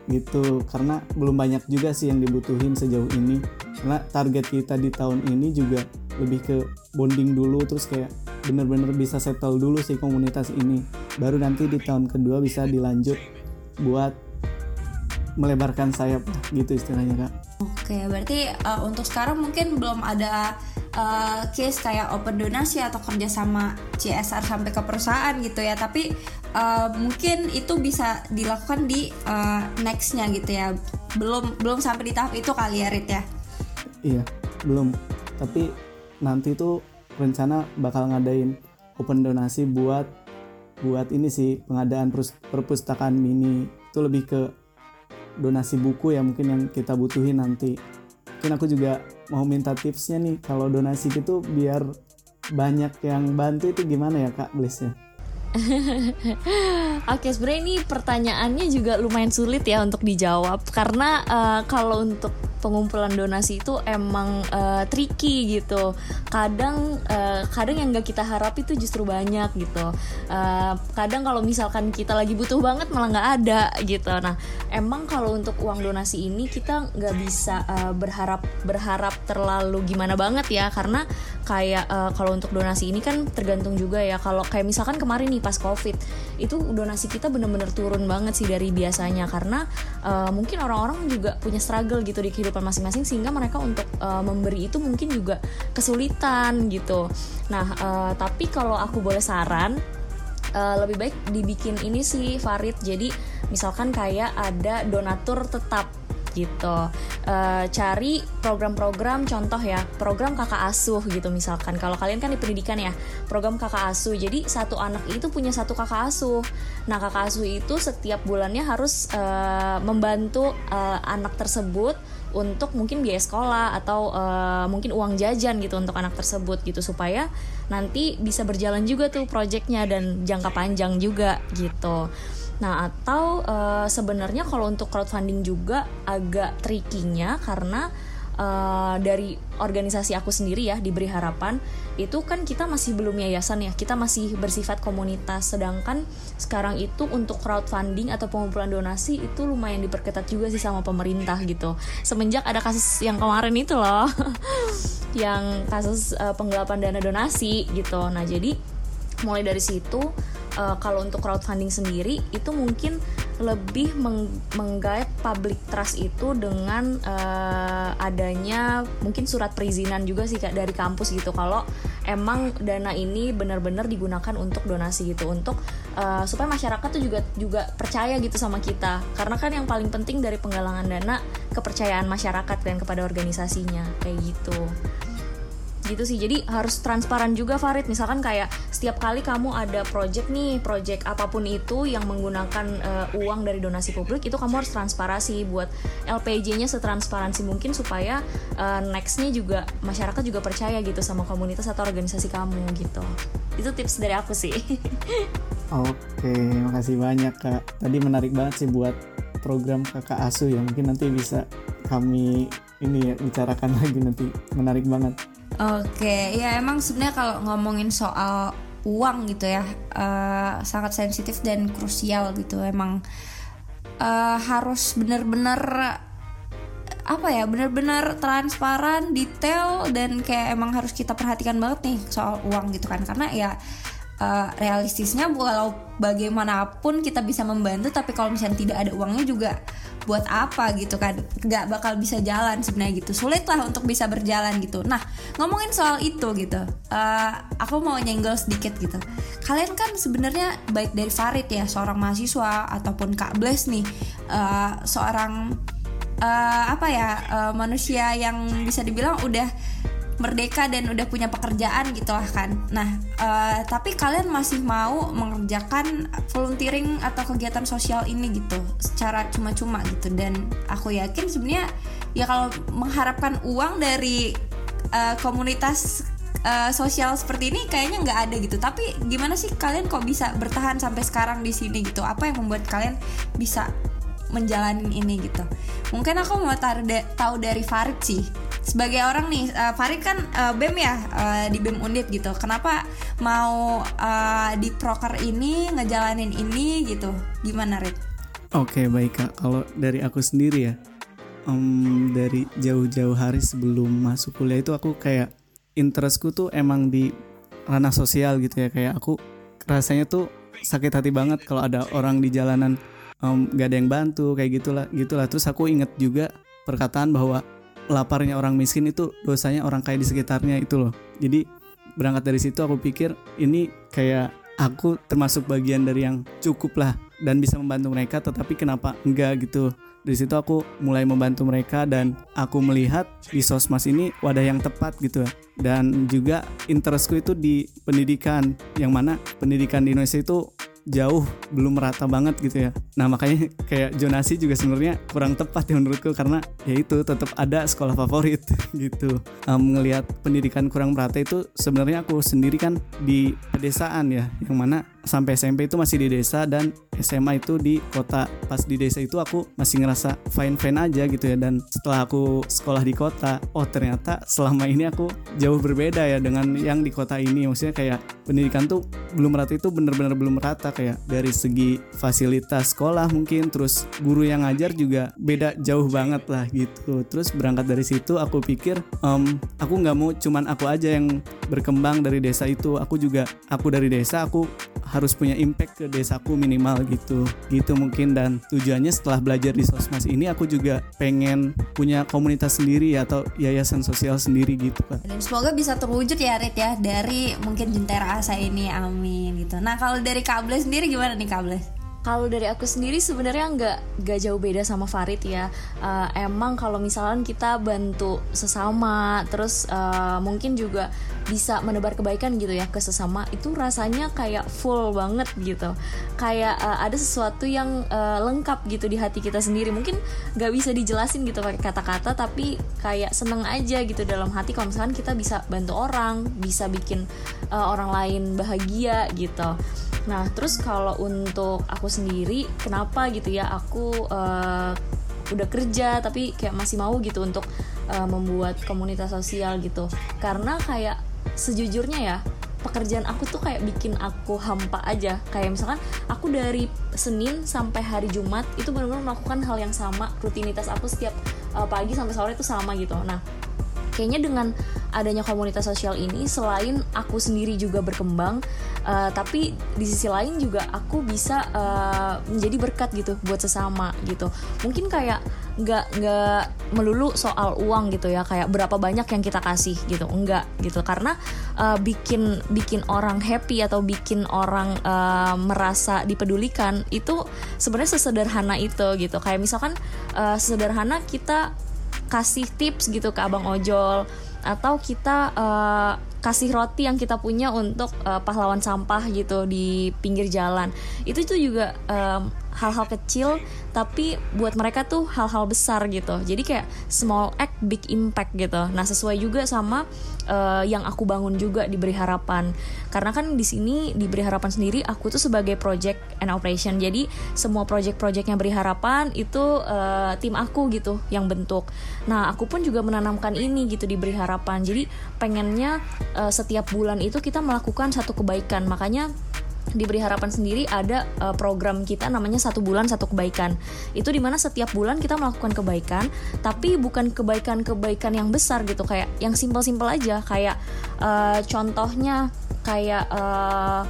Speaker 10: Gitu. Karena belum banyak juga sih yang dibutuhin sejauh ini. Karena target kita di tahun ini juga lebih ke bonding dulu terus kayak bener-bener bisa settle dulu sih komunitas ini. Baru nanti di tahun kedua bisa dilanjut buat melebarkan sayap gitu istilahnya kak
Speaker 1: Oke, berarti uh, untuk sekarang mungkin belum ada uh, case kayak open donasi atau kerjasama CSR sampai ke perusahaan gitu ya. Tapi uh, mungkin itu bisa dilakukan di uh, nextnya gitu ya. Belum belum sampai di tahap itu kali ya, Rit ya?
Speaker 10: Iya, belum. Tapi nanti tuh rencana bakal ngadain open donasi buat buat ini sih pengadaan perpustakaan mini itu lebih ke donasi buku ya mungkin yang kita butuhin nanti. Mungkin aku juga mau minta tipsnya nih kalau donasi gitu biar banyak yang bantu itu gimana ya kak Bliss (laughs)
Speaker 9: Oke, sebenarnya ini pertanyaannya juga lumayan sulit ya untuk dijawab karena uh, kalau untuk pengumpulan donasi itu emang uh, tricky gitu. Kadang uh, kadang yang nggak kita harap itu justru banyak gitu. Uh, kadang kalau misalkan kita lagi butuh banget malah nggak ada gitu. Nah, emang kalau untuk uang donasi ini kita nggak bisa uh, berharap berharap terlalu gimana banget ya karena kayak uh, kalau untuk donasi ini kan tergantung juga ya. Kalau kayak misalkan kemarin nih pas covid itu donasi kita bener-bener turun banget sih dari biasanya karena uh, mungkin orang-orang juga punya struggle gitu di kehidupan masing-masing sehingga mereka untuk uh, memberi itu mungkin juga kesulitan gitu. Nah, uh, tapi kalau aku boleh saran uh, lebih baik dibikin ini sih Farid. Jadi misalkan kayak ada donatur tetap gitu. Uh, cari program-program contoh ya program kakak asuh gitu misalkan. Kalau kalian kan di pendidikan ya program kakak asuh. Jadi satu anak itu punya satu kakak asuh. Nah kakak asuh itu setiap bulannya harus uh, membantu uh, anak tersebut untuk mungkin biaya sekolah atau uh, mungkin uang jajan gitu untuk anak tersebut gitu supaya nanti bisa berjalan juga tuh proyeknya dan jangka panjang juga gitu. Nah, atau uh, sebenarnya kalau untuk crowdfunding juga agak tricky-nya karena uh, dari organisasi aku sendiri ya diberi harapan itu kan kita masih belum yayasan ya kita masih bersifat komunitas. Sedangkan sekarang itu untuk crowdfunding atau pengumpulan donasi itu lumayan diperketat juga sih sama pemerintah gitu. Semenjak ada kasus yang kemarin itu loh (laughs) yang kasus uh, penggelapan dana donasi gitu. Nah jadi mulai dari situ uh, kalau untuk crowdfunding sendiri itu mungkin lebih meng menggait public trust itu dengan uh, adanya mungkin surat perizinan juga sih kak dari kampus gitu. Kalau emang dana ini benar-benar digunakan untuk donasi gitu. Untuk uh, supaya masyarakat tuh juga juga percaya gitu sama kita. Karena kan yang paling penting dari penggalangan dana kepercayaan masyarakat dan kepada organisasinya. Kayak gitu gitu sih jadi harus transparan juga Farid misalkan kayak setiap kali kamu ada project nih project apa pun itu yang menggunakan uh, uang dari donasi publik itu kamu harus transparasi buat LPJ-nya setransparansi mungkin supaya uh, nextnya juga masyarakat juga percaya gitu sama komunitas atau organisasi kamu gitu itu tips dari aku sih (laughs)
Speaker 10: Oke, makasih banyak kak. Tadi menarik banget sih buat program kakak asuh ya. Mungkin nanti bisa kami ini ya bicarakan (laughs) lagi nanti. Menarik banget.
Speaker 1: Oke, ya emang sebenarnya kalau ngomongin soal uang gitu ya, uh, sangat sensitif dan krusial gitu. Emang uh, harus bener-bener apa ya bener-bener transparan detail dan kayak emang harus kita perhatikan banget nih soal uang gitu kan karena ya uh, realistisnya walau bagaimanapun kita bisa membantu tapi kalau misalnya tidak ada uangnya juga buat apa gitu kan? Nggak bakal bisa jalan sebenarnya gitu. Sulit lah untuk bisa berjalan gitu. Nah ngomongin soal itu gitu uh, aku mau nyenggol sedikit gitu. Kalian kan sebenarnya baik dari Farid ya seorang mahasiswa ataupun Kak Bles nih uh, seorang uh, apa ya uh, manusia yang bisa dibilang udah merdeka dan udah punya pekerjaan gitu lah kan. Nah, uh, tapi kalian masih mau mengerjakan volunteering atau kegiatan sosial ini gitu secara cuma-cuma gitu dan aku yakin sebenarnya ya kalau mengharapkan uang dari uh, komunitas uh, sosial seperti ini kayaknya nggak ada gitu. Tapi gimana sih kalian kok bisa bertahan sampai sekarang di sini gitu? Apa yang membuat kalian bisa menjalani ini gitu? Mungkin aku mau tahu dari Farid sih sebagai orang nih uh, Farid kan uh, BEM ya uh, di BEM Undip gitu. Kenapa mau uh, di proker ini ngejalanin ini gitu? Gimana Rit?
Speaker 10: Oke okay, baik kak. Kalau dari aku sendiri ya um, dari jauh-jauh hari sebelum masuk kuliah itu aku kayak interestku tuh emang di ranah sosial gitu ya. Kayak aku rasanya tuh sakit hati banget kalau ada orang di jalanan um, gak ada yang bantu kayak gitulah gitulah. Terus aku inget juga perkataan bahwa laparnya orang miskin itu dosanya orang kaya di sekitarnya itu loh. Jadi berangkat dari situ aku pikir ini kayak aku termasuk bagian dari yang cukup lah dan bisa membantu mereka tetapi kenapa enggak gitu. Dari situ aku mulai membantu mereka dan aku melihat di sosmas ini wadah yang tepat gitu. Dan juga interestku itu di pendidikan yang mana pendidikan di Indonesia itu jauh belum merata banget gitu ya. Nah makanya kayak jonasi juga sebenarnya kurang tepat ya menurutku karena ya itu tetap ada sekolah favorit (laughs) gitu. Um, pendidikan kurang merata itu sebenarnya aku sendiri kan di pedesaan ya yang mana sampai SMP itu masih di desa dan SMA itu di kota. Pas di desa itu aku masih ngerasa fine fine aja gitu ya. Dan setelah aku sekolah di kota oh ternyata selama ini aku jauh berbeda ya dengan yang di kota ini. Maksudnya kayak pendidikan tuh belum merata itu bener-bener belum merata kayak dari segi fasilitas sekolah mungkin terus guru yang ngajar juga beda jauh banget lah gitu. Terus berangkat dari situ aku pikir um, aku nggak mau cuman aku aja yang berkembang dari desa itu. Aku juga aku dari desa aku harus punya impact ke desaku minimal gitu. Gitu mungkin dan tujuannya setelah belajar di sosmas ini aku juga pengen punya komunitas sendiri atau yayasan sosial sendiri gitu kan
Speaker 1: dan semoga bisa terwujud ya Rit ya dari mungkin Jentera Asa ini amin gitu. Nah kalau dari Kable sendiri gimana nih Kable
Speaker 9: kalau dari aku sendiri sebenarnya nggak nggak jauh beda sama Farid ya. Uh, emang kalau misalnya kita bantu sesama, terus uh, mungkin juga bisa menebar kebaikan gitu ya ke sesama, itu rasanya kayak full banget gitu. Kayak uh, ada sesuatu yang uh, lengkap gitu di hati kita sendiri. Mungkin nggak bisa dijelasin gitu pakai kata-kata, tapi kayak seneng aja gitu dalam hati kalau misalkan kita bisa bantu orang, bisa bikin uh, orang lain bahagia gitu. Nah, terus kalau untuk aku sendiri, kenapa gitu ya aku uh, udah kerja tapi kayak masih mau gitu untuk uh, membuat komunitas sosial gitu. Karena kayak sejujurnya ya, pekerjaan aku tuh kayak bikin aku hampa aja. Kayak misalkan aku dari Senin sampai hari Jumat itu benar-benar melakukan hal yang sama, rutinitas aku setiap uh, pagi sampai sore itu sama gitu. Nah, kayaknya dengan adanya komunitas sosial ini selain aku sendiri juga berkembang uh, tapi di sisi lain juga aku bisa uh, menjadi berkat gitu buat sesama gitu. Mungkin kayak nggak nggak melulu soal uang gitu ya kayak berapa banyak yang kita kasih gitu. Enggak gitu karena uh, bikin bikin orang happy atau bikin orang uh, merasa dipedulikan itu sebenarnya sesederhana itu gitu. Kayak misalkan uh, sederhana kita kasih tips gitu ke abang ojol. Atau kita uh, kasih roti yang kita punya untuk uh, pahlawan sampah gitu di pinggir jalan. Itu tuh juga um, hal-hal kecil tapi buat mereka tuh hal-hal besar gitu. Jadi kayak small act big impact gitu. Nah sesuai juga sama uh, yang aku bangun juga diberi harapan. Karena kan di sini diberi harapan sendiri aku tuh sebagai project and operation. Jadi semua project-project yang beri harapan itu uh, tim aku gitu yang bentuk. Nah aku pun juga menanamkan ini gitu diberi harapan. Jadi pengennya uh, setiap bulan itu kita melakukan satu kebaikan. Makanya diberi harapan sendiri ada uh, program kita namanya satu bulan satu kebaikan. Itu di mana setiap bulan kita melakukan kebaikan tapi bukan kebaikan-kebaikan yang besar gitu kayak yang simpel-simpel aja. Kayak uh, contohnya kayak uh,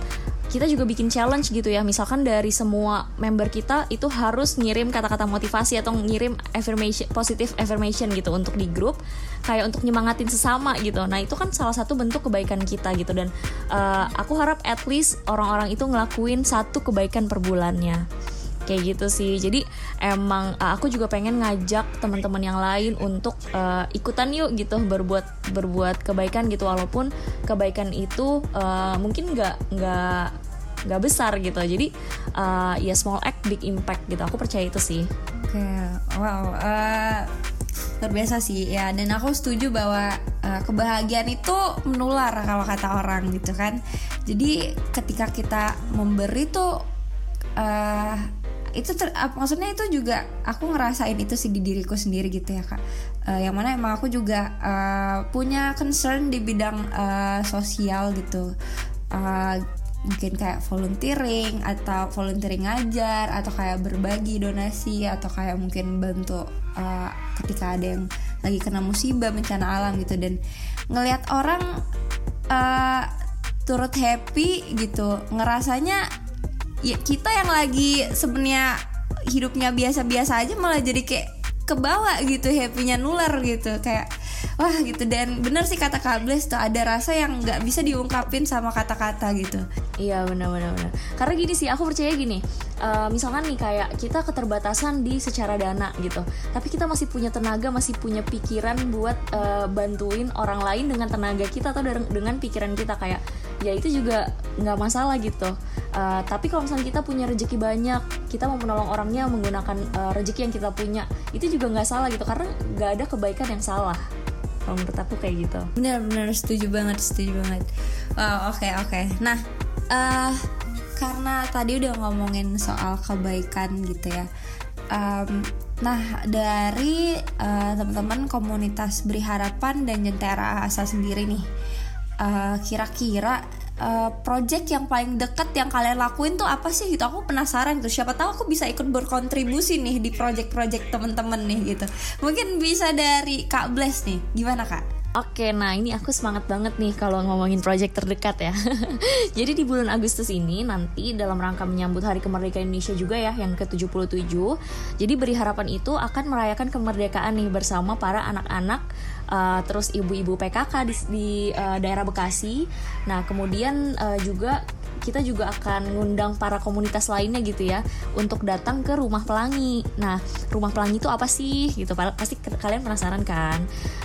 Speaker 9: kita juga bikin challenge gitu ya. Misalkan dari semua member kita itu harus ngirim kata-kata motivasi atau ngirim affirmation positive affirmation gitu untuk di grup. Kayak untuk nyemangatin sesama gitu. Nah itu kan salah satu bentuk kebaikan kita gitu. Dan uh, aku harap at least orang-orang itu ngelakuin satu kebaikan per bulannya kayak gitu sih. Jadi emang uh, aku juga pengen ngajak teman-teman yang lain untuk uh, ikutan yuk gitu berbuat berbuat kebaikan gitu. Walaupun kebaikan itu uh, mungkin nggak nggak nggak besar gitu. Jadi uh, ya small act big impact gitu. Aku percaya itu sih.
Speaker 1: Oke okay. wow uh, luar biasa sih. Ya dan aku setuju bahwa uh, kebahagiaan itu menular kalau kata orang gitu kan. Jadi ketika kita memberi tuh uh, itu ter, maksudnya itu juga aku ngerasain itu sih di diriku sendiri gitu ya kak. Uh, yang mana emang aku juga uh, punya concern di bidang uh, sosial gitu. Uh, mungkin kayak volunteering atau volunteering ngajar atau kayak berbagi donasi atau kayak mungkin bantu uh, ketika ada yang lagi kena musibah bencana alam gitu. Dan ngelihat orang uh, turut happy gitu ngerasanya ya kita yang lagi sebenarnya hidupnya biasa-biasa aja malah jadi kayak kebawa gitu happynya nular gitu. Kayak wah gitu. Dan bener sih kata Kables tuh ada rasa yang nggak bisa diungkapin sama kata-kata gitu.
Speaker 9: Iya benar-benar karena gini sih aku percaya gini uh, misalkan nih kayak kita keterbatasan di secara dana gitu tapi kita masih punya tenaga masih punya pikiran buat uh, bantuin orang lain dengan tenaga kita atau dengan pikiran kita kayak ya itu juga nggak masalah gitu uh, tapi kalau misalnya kita punya rezeki banyak kita mau menolong orangnya menggunakan uh, rezeki yang kita punya itu juga nggak salah gitu karena nggak ada kebaikan yang salah. Kalau menurut aku kayak gitu.
Speaker 1: Benar-benar setuju banget setuju banget. Wow oke okay, oke. Okay. nah uh, karena tadi udah ngomongin soal kebaikan gitu ya um, nah dari uh, teman-teman komunitas beri harapan dan jentera asa sendiri nih kira kira-kira uh, project yang paling deket yang kalian lakuin tuh apa sih gitu aku penasaran tuh siapa tahu aku bisa ikut berkontribusi nih di project-project temen-temen nih gitu mungkin bisa dari kak Bless nih gimana kak
Speaker 9: Oke, nah ini aku semangat banget nih kalau ngomongin project terdekat ya. (laughs) Jadi di bulan Agustus ini nanti dalam rangka menyambut Hari Kemerdekaan Indonesia juga ya yang ke-77. Jadi beri harapan itu akan merayakan kemerdekaan nih bersama para anak-anak uh, terus ibu-ibu PKK di, di uh, daerah Bekasi. Nah, kemudian uh, juga kita juga akan ngundang para komunitas lainnya gitu ya untuk datang ke rumah pelangi. Nah, rumah pelangi itu apa sih? Gitu pasti kalian penasaran kan?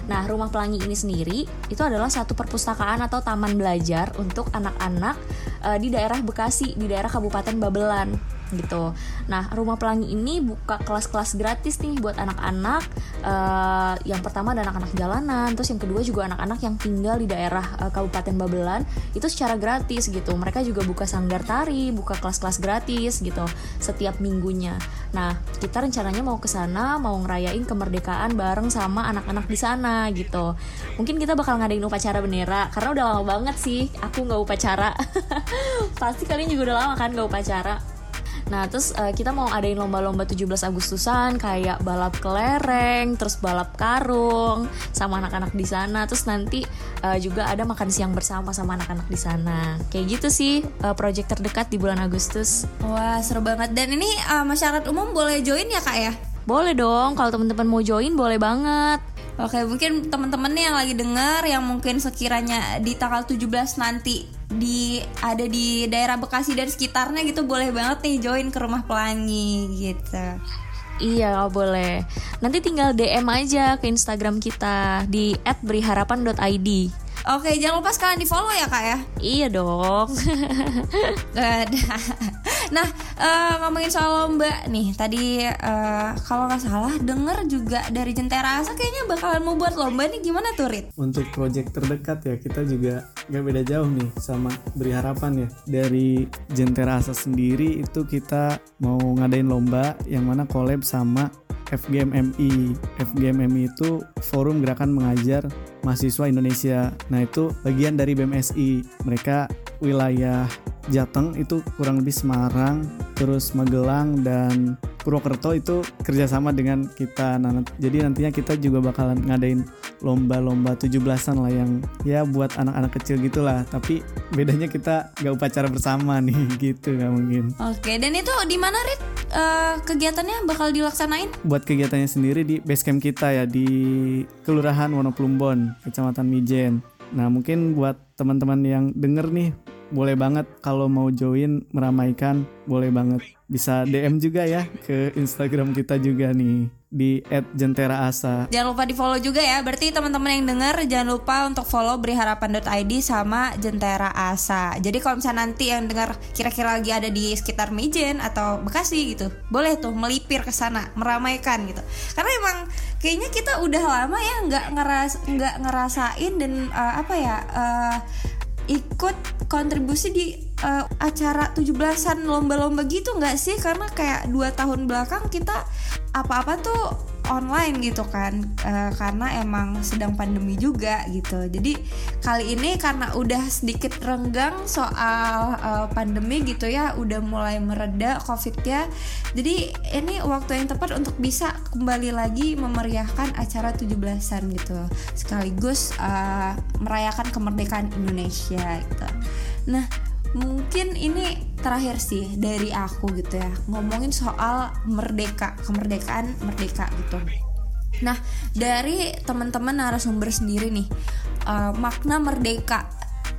Speaker 9: Nah, rumah pelangi ini sendiri itu adalah satu perpustakaan atau taman belajar untuk anak-anak uh, di daerah Bekasi, di daerah Kabupaten Babelan gitu. Nah, Rumah Pelangi ini buka kelas-kelas gratis nih buat anak-anak. Uh, yang pertama ada anak-anak jalanan, terus yang kedua juga anak-anak yang tinggal di daerah uh, Kabupaten Babelan itu secara gratis gitu. Mereka juga buka sanggar tari, buka kelas-kelas gratis gitu setiap minggunya. Nah, kita rencananya mau ke sana, mau ngerayain kemerdekaan bareng sama anak-anak di sana gitu. Mungkin kita bakal ngadain upacara bendera karena udah lama banget sih aku nggak upacara. (laughs) Pasti kalian juga udah lama kan nggak upacara Nah, terus uh, kita mau adain lomba-lomba 17 Agustusan kayak balap kelereng, terus balap karung sama anak-anak di sana. Terus nanti uh, juga ada makan siang bersama sama anak-anak di sana. Kayak gitu sih uh, project terdekat di bulan Agustus.
Speaker 1: Wah, seru banget. Dan ini uh, masyarakat umum boleh join ya, Kak ya?
Speaker 9: Boleh dong, kalau teman-teman mau join boleh banget.
Speaker 1: Oke, mungkin teman-teman nih yang lagi dengar yang mungkin sekiranya di tanggal 17 nanti di ada di daerah Bekasi dan sekitarnya gitu boleh banget nih join ke rumah pelangi gitu.
Speaker 9: Iya boleh. Nanti tinggal DM aja ke Instagram kita di @beriharapan.id.
Speaker 1: Oke, jangan lupa sekalian di follow ya kak ya.
Speaker 9: Iya dong. (laughs)
Speaker 1: Nah, eh, ngomongin soal lomba nih, tadi eh, kalau nggak salah denger juga dari Jentera Asa kayaknya bakalan mau buat lomba nih gimana tuh Rit?
Speaker 10: Untuk project terdekat ya kita juga gak beda jauh nih sama beri harapan ya dari Jentera Asa sendiri itu kita mau ngadain lomba yang mana collab sama FGMMI. FGMMI itu Forum Gerakan Mengajar Mahasiswa Indonesia. Nah itu bagian dari BMSI. Mereka wilayah Jateng itu kurang lebih Semarang, terus Magelang dan Purwokerto itu kerjasama dengan kita. Nah, jadi nantinya kita juga bakalan ngadain lomba-lomba 17-an lah yang ya buat anak-anak kecil gitulah. Tapi bedanya kita gak upacara bersama (laughs) nih gitu nggak mungkin.
Speaker 1: Oke, dan itu di mana Rit? Eh, kegiatannya bakal dilaksanain?
Speaker 10: Buat kegiatannya sendiri di base camp kita ya di Kelurahan Wonoplumbon, Kecamatan Mijen. Nah mungkin buat teman-teman yang denger nih boleh banget kalau mau join meramaikan boleh banget bisa DM juga ya ke Instagram kita juga nih di @jenteraasa.
Speaker 1: Jangan lupa di follow juga ya. Berarti teman-teman yang denger jangan lupa untuk follow beriharapan.id sama Jentera Asa. Jadi kalau misalnya nanti yang dengar kira-kira lagi ada di sekitar Mijen atau Bekasi gitu, boleh tuh melipir ke sana, meramaikan gitu. Karena emang kayaknya kita udah lama ya nggak ngeras nggak ngerasain dan uh, apa ya uh, ikut kontribusi di uh, acara 17-an lomba-lomba gitu nggak sih? Karena kayak dua tahun belakang kita apa-apa tuh online gitu kan. Uh, karena emang sedang pandemi juga gitu. Jadi kali ini karena udah sedikit renggang soal uh, pandemi gitu ya udah mulai mereda covidnya. Jadi ini waktu yang tepat untuk bisa kembali lagi memeriahkan acara 17-an gitu. Sekaligus uh, merayakan kemerdekaan Indonesia gitu. Nah mungkin ini terakhir sih dari aku gitu ya. Ngomongin soal merdeka kemerdekaan merdeka gitu. Nah dari teman-teman narasumber sendiri nih uh, makna merdeka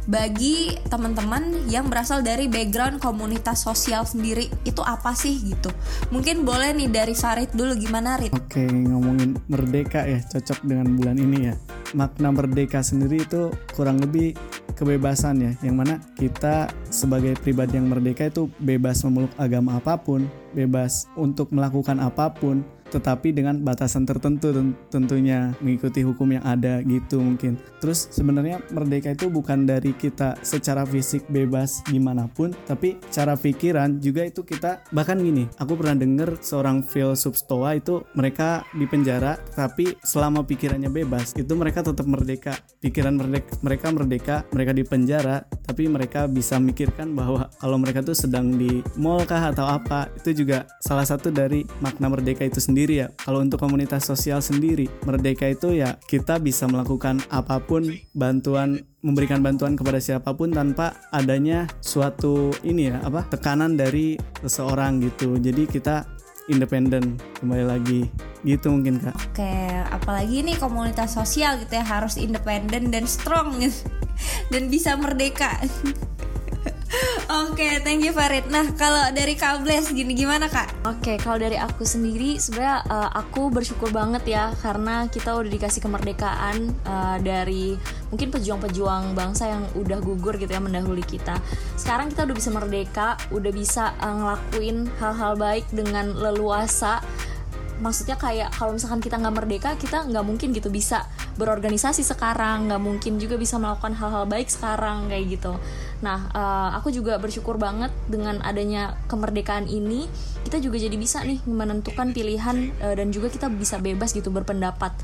Speaker 1: bagi teman-teman yang berasal dari background komunitas sosial sendiri itu apa sih gitu mungkin boleh nih dari Farid dulu gimana Rit?
Speaker 10: Oke ngomongin merdeka ya cocok dengan bulan ini ya makna merdeka sendiri itu kurang lebih kebebasan ya yang mana kita sebagai pribadi yang merdeka itu bebas memeluk agama apa pun bebas untuk melakukan apa pun tetapi dengan batasan tertentu tentunya mengikuti hukum yang ada gitu mungkin. Terus sebenarnya merdeka itu bukan dari kita secara fisik bebas gimana pun tapi cara pikiran juga itu kita bahkan gini aku pernah denger seorang filsuf stoa itu mereka di penjara tapi selama pikirannya bebas itu mereka tetap merdeka. Pikiran merdeka mereka merdeka mereka di penjara tapi mereka bisa mikirkan bahwa kalau mereka tuh sedang di mall kah atau apa itu juga salah satu dari makna merdeka itu sendiri sendiri ya. Kalau untuk komunitas sosial sendiri, merdeka itu ya kita bisa melakukan apa pun bantuan memberikan bantuan kepada siapa pun tanpa adanya suatu ini ya apa tekanan dari seseorang gitu. Jadi kita independen kembali lagi gitu mungkin kak.
Speaker 1: Oke, apalagi nih komunitas sosial gitu ya harus independen dan strong (laughs) dan bisa merdeka. Oke, okay, thank you Farid. Nah, kalau dari Kak Bless gini gimana Kak?
Speaker 9: Oke, okay, kalau dari aku sendiri sebenarnya uh, aku bersyukur banget ya karena kita udah dikasih kemerdekaan uh, dari mungkin pejuang-pejuang bangsa yang udah gugur gitu ya mendahului kita. Sekarang kita udah bisa merdeka, udah bisa uh, ngelakuin hal-hal baik dengan leluasa maksudnya kayak kalau misalkan kita nggak merdeka kita nggak mungkin gitu bisa berorganisasi sekarang nggak mungkin juga bisa melakukan hal-hal baik sekarang kayak gitu nah uh, aku juga bersyukur banget dengan adanya kemerdekaan ini kita juga jadi bisa nih menentukan pilihan uh, dan juga kita bisa bebas gitu berpendapat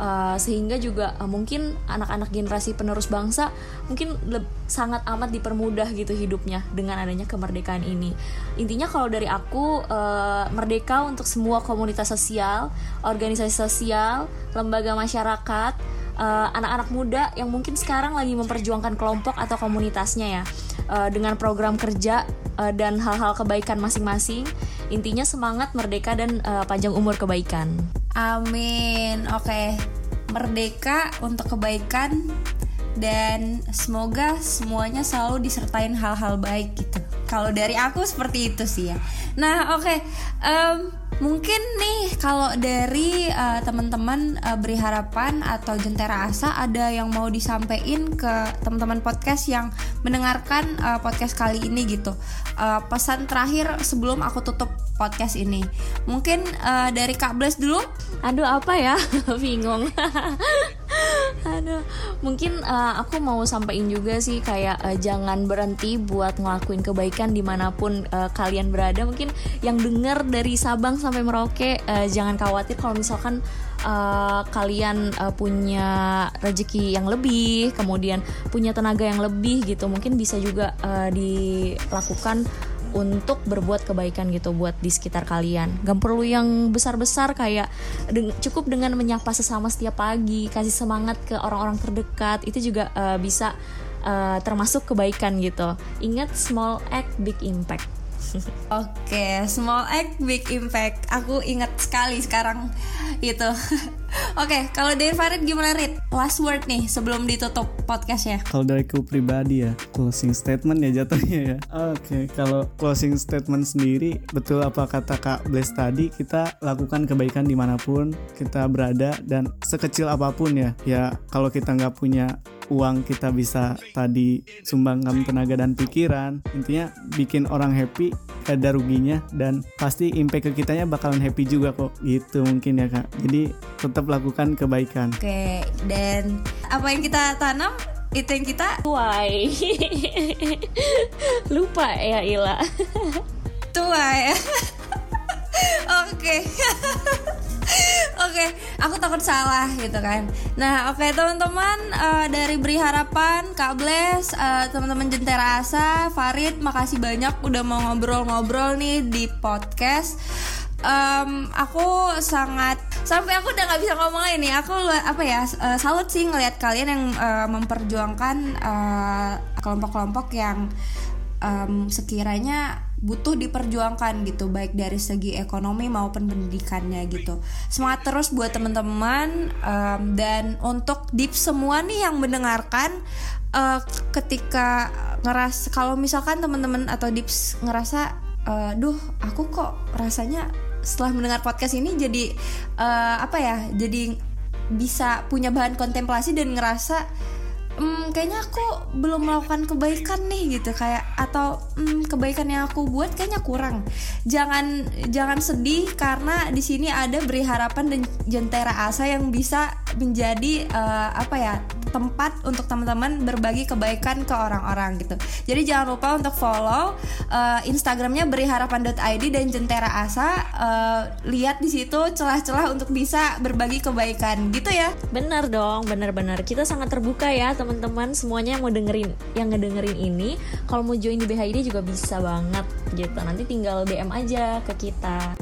Speaker 9: uh, sehingga juga uh, mungkin anak-anak generasi penerus bangsa mungkin sangat amat dipermudah gitu hidupnya dengan adanya kemerdekaan ini. Intinya kalau dari aku uh, merdeka untuk semua komunitas sosial organisasi sosial lembaga masyarakat anak-anak uh, muda yang mungkin sekarang lagi memperjuangkan kelompok atau komunitasnya ya. Uh, dengan program kerja uh, dan hal-hal kebaikan masing-masing intinya semangat merdeka dan uh, panjang umur kebaikan
Speaker 1: Amin. Oke. Merdeka untuk kebaikan dan semoga semuanya selalu disertain hal-hal baik gitu. Kalau dari aku seperti itu sih ya. Nah, oke. Okay. Um, Mungkin nih kalau dari uh, teman-teman uh, beri harapan atau jentera asa ada yang mau disampaikan ke teman-teman podcast yang mendengarkan uh, podcast kali ini gitu. Uh, pesan terakhir sebelum aku tutup podcast ini. Mungkin uh, dari Kak Bles dulu.
Speaker 9: Aduh apa ya? (laughs) Bingung. (laughs) Aduh, mungkin uh, aku mau sampaikan juga sih kayak uh, jangan berhenti buat ngelakuin kebaikan di mana pun uh, kalian berada. Mungkin yang denger dari Sabang sampai Merauke, uh, jangan khawatir kalau misalkan uh, kalian uh, punya rezeki yang lebih, kemudian punya tenaga yang lebih gitu, mungkin bisa juga uh, dilakukan untuk berbuat kebaikan gitu buat di sekitar kalian. Gak perlu yang besar-besar kayak de cukup dengan menyapa sesama setiap pagi, kasih semangat ke orang-orang terdekat itu juga uh, bisa uh, termasuk kebaikan gitu. Ingat small act big impact. (laughs)
Speaker 1: Oke, okay, small act big impact. Aku ingat sekali sekarang itu. (laughs) Oke, okay, kalau dari Farid gimana Rit? Last word nih sebelum ditutup podcastnya.
Speaker 10: Kalau dari ku pribadi ya, closing statement ya jatuhnya ya. Oke, okay, kalau closing statement sendiri, betul apa kata Kak Bless tadi, kita lakukan kebaikan di mana pun kita berada dan sekecil apa pun ya. Ya kalau kita nggak punya uang kita bisa tadi sumbangkan tenaga dan pikiran. Intinya bikin orang happy ada ruginya dan pasti impact ke kitanya bakalan happy juga kok. Gitu mungkin ya kak. Jadi tetap lakukan kebaikan.
Speaker 1: Oke dan apa yang kita tanam? Itu yang kita?
Speaker 9: Tuai. (laughs) Lupa ya Ila.
Speaker 1: Tuai (laughs) oke (laughs) Oke, okay, aku takut salah gitu kan. Nah, oke okay, teman-teman uh, dari Beri Harapan, Kak Bles, uh, teman-teman Jentera Asa, Farid, makasih banyak udah mau ngobrol-ngobrol nih di podcast. Um, aku sangat sampai aku udah nggak bisa ngomong ini aku apa ya uh, salut sih ngelihat kalian yang uh, memperjuangkan kelompok-kelompok uh, yang um, sekiranya butuh diperjuangkan gitu baik dari segi ekonomi maupun pendidikannya gitu. Semangat terus buat teman-teman um, dan untuk deep semua nih yang mendengarkan uh, ketika ngeras kalau misalkan teman-teman atau dips ngerasa uh, duh aku kok rasanya setelah mendengar podcast ini jadi uh, apa ya jadi bisa punya bahan kontemplasi dan ngerasa hmm, kayaknya aku belum melakukan kebaikan nih gitu kayak atau hmm, kebaikan yang aku buat kayaknya kurang jangan jangan sedih karena di sini ada beri harapan dan jentera asa yang bisa menjadi uh, apa ya tempat untuk teman-teman berbagi kebaikan ke orang-orang gitu. Jadi jangan lupa untuk follow uh, Instagramnya beriharapan.id dan Jentera Asa. Uh, lihat di situ celah-celah untuk bisa berbagi kebaikan gitu ya.
Speaker 9: Benar dong, benar-benar. Kita sangat terbuka ya teman-teman semuanya yang mau dengerin yang ngedengerin ini. Kalau mau join di BHID juga bisa banget gitu. Nanti tinggal DM aja ke kita.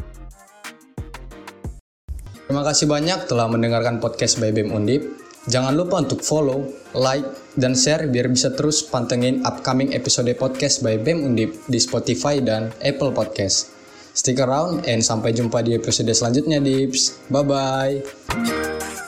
Speaker 11: Terima kasih banyak telah mendengarkan podcast by BEM Undip. Jangan lupa untuk follow, like, dan share biar bisa terus pantengin upcoming episode podcast by BEM Undip di Spotify dan Apple Podcast. Stick around and sampai jumpa di episode selanjutnya, Dips. Bye-bye.